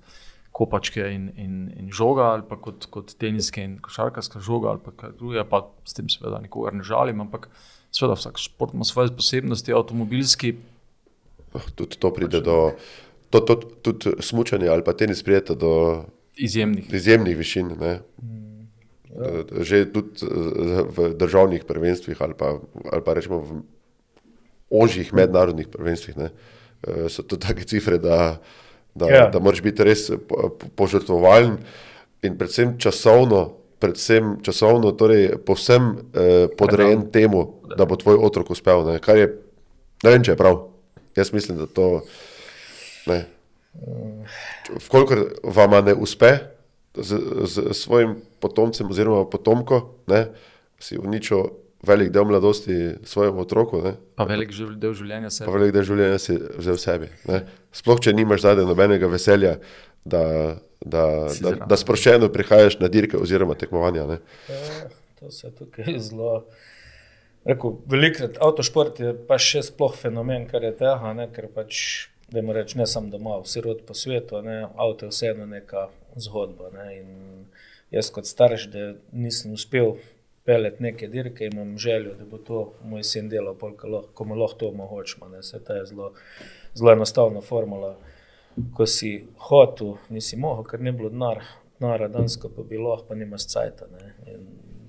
kopačke in, in, in žoga, ali pa kot, kot teniske in košarkarska žoga, ali pa kaj drugega, pa s tem seveda nikogar ne žalim, ampak seveda vsak šport ima svoje posebnosti, avtomobilski. Tudi to pride do to, to, tudi smutanje ali pa tenis prijeta do izjemnih, izjemnih višin. Ne? Že tudi v državnih prvenstvih ali pa, ali pa rečemo v ožjih mednarodnih prvenstvih ne? so to take cifre, da, da, ja. da moraš biti res požrtvovalen in predvsem časovno. Predvsem časovno, torej povsem eh, podrejen temu, da bo tvoj otrok uspel. Ne? Kar je, ne vem, če je prav. Jaz mislim, da to. Vkolikor vam ne uspe z, z svojim potomcem oziroma potomko, ne, si uničil velik del mladosti svojemu otroku. Ne, pa velik del življenja sebi. Pa velik del življenja si vzel sebi. Ne. Sploh, če nimaš zadaj nobenega veselja, da, da, da, da sproščeno prihajaš na dirke oziroma tekmovanja. Ja, to se tukaj zelo. Rekel, velikrat avtošport je pa še sploh fenomen, kar je tega, ker pač da jim rečem, ne samo doma, vsi rod po svetu, ne, avto je vseeno neka zgodba. Ne, jaz kot starš, da nisem uspel peleti neke dirke, imam željo, da bo to moj sin delal, ko mu lahko to omogočimo. Se ta je zelo, zelo enostavna formula. Ko si hotel, nisi mogel, ker ni bilo denar, denarja dansko, pa bi lahko, pa nimaš cajta.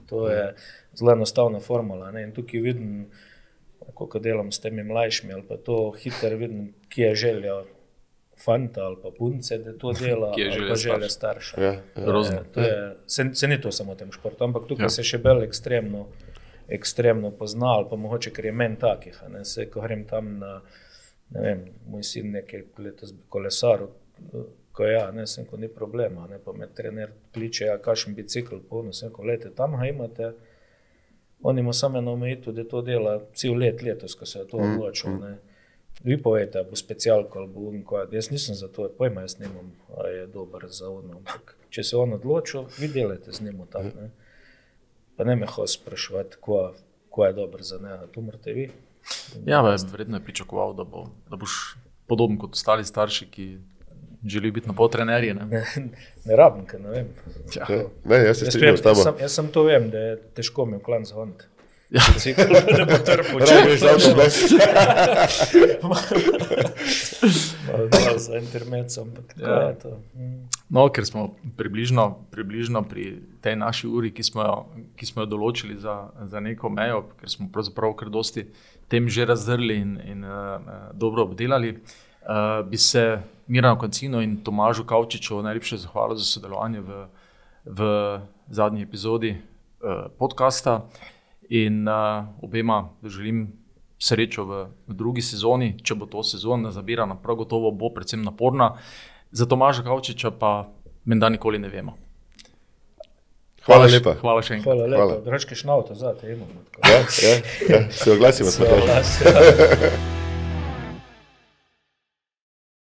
To je zelo enostavna formula. Ne? In tukaj vidim, kako delam s temi mlajšimi, ali pa to hitro vidim, kje je želja fanta ali pa punce, da to dela, Kje je ali želja pa želja starša. starša. Ja, ja. Je, se, se ni to samo v tem športu, ampak tukaj Ja. ja. se še bolj ekstremno, ekstremno pozna, ali pa mogoče, ker je meni takih. a Ne, se, ko grem tam na, ne vem, moj sin nekaj letos bi kolesaril, ko ja, ne, sem, ko ni problema, ne, pa me trener kliče, ja, kakšen bicikl, polno, sem, ko lete, tam ga imate, on ima samo eno omejitev, da to dela cel let letos, ko se je to odločil. Mm. Vi povete, ali bo specialko ali bo unko. Jaz nisem za to, pojma, jaz nimam, a je dober za uno. Ampak, če se on odločil, vi delate z njim tam. Ne? Pa ne me hoče spraševati, ko, ko je dober za njega, tu morate vi. Ja, verjetno je pričakoval, da, bo, da boš podoben kot ostali starši, ki želijo biti na pol trenerji. Ne? Ne, ne rabim, ker ne vem. Ja. Ne, jaz se Jaz, strinjam s jaz, tabo. sem, jaz sem to vem, da je težko mi v klan zvoniti. Ja. Bicikl, da bo trpel, Rabiš za. Malo dol za intermezzo, ampak to Ja. je to. Mm. No, ker smo približno, približno pri tej naši uri, ki smo jo, ki smo jo določili za, za neko mejo, ker smo pravzaprav kar dosti tem že razdrli in, in uh, dobro obdelali, uh, bi se Mirano Koncino in Tomažu Kavčiču najlepše zahvalil za sodelovanje v, v zadnji epizodi uh, podcasta in uh, obema želim srečo v, v drugi sezoni, če bo to sezona zabirana, prav gotovo bo predvsem naporna. Za Tomaža Kavčiča pa menda nikoli ne vemo. Hvala še- lepa. Hvala še enkrat. Hvala lepa. Hvala. Drugače, šnauto, zate imamo. Ja, ja, ja. Se oglasimo. Se oglasimo.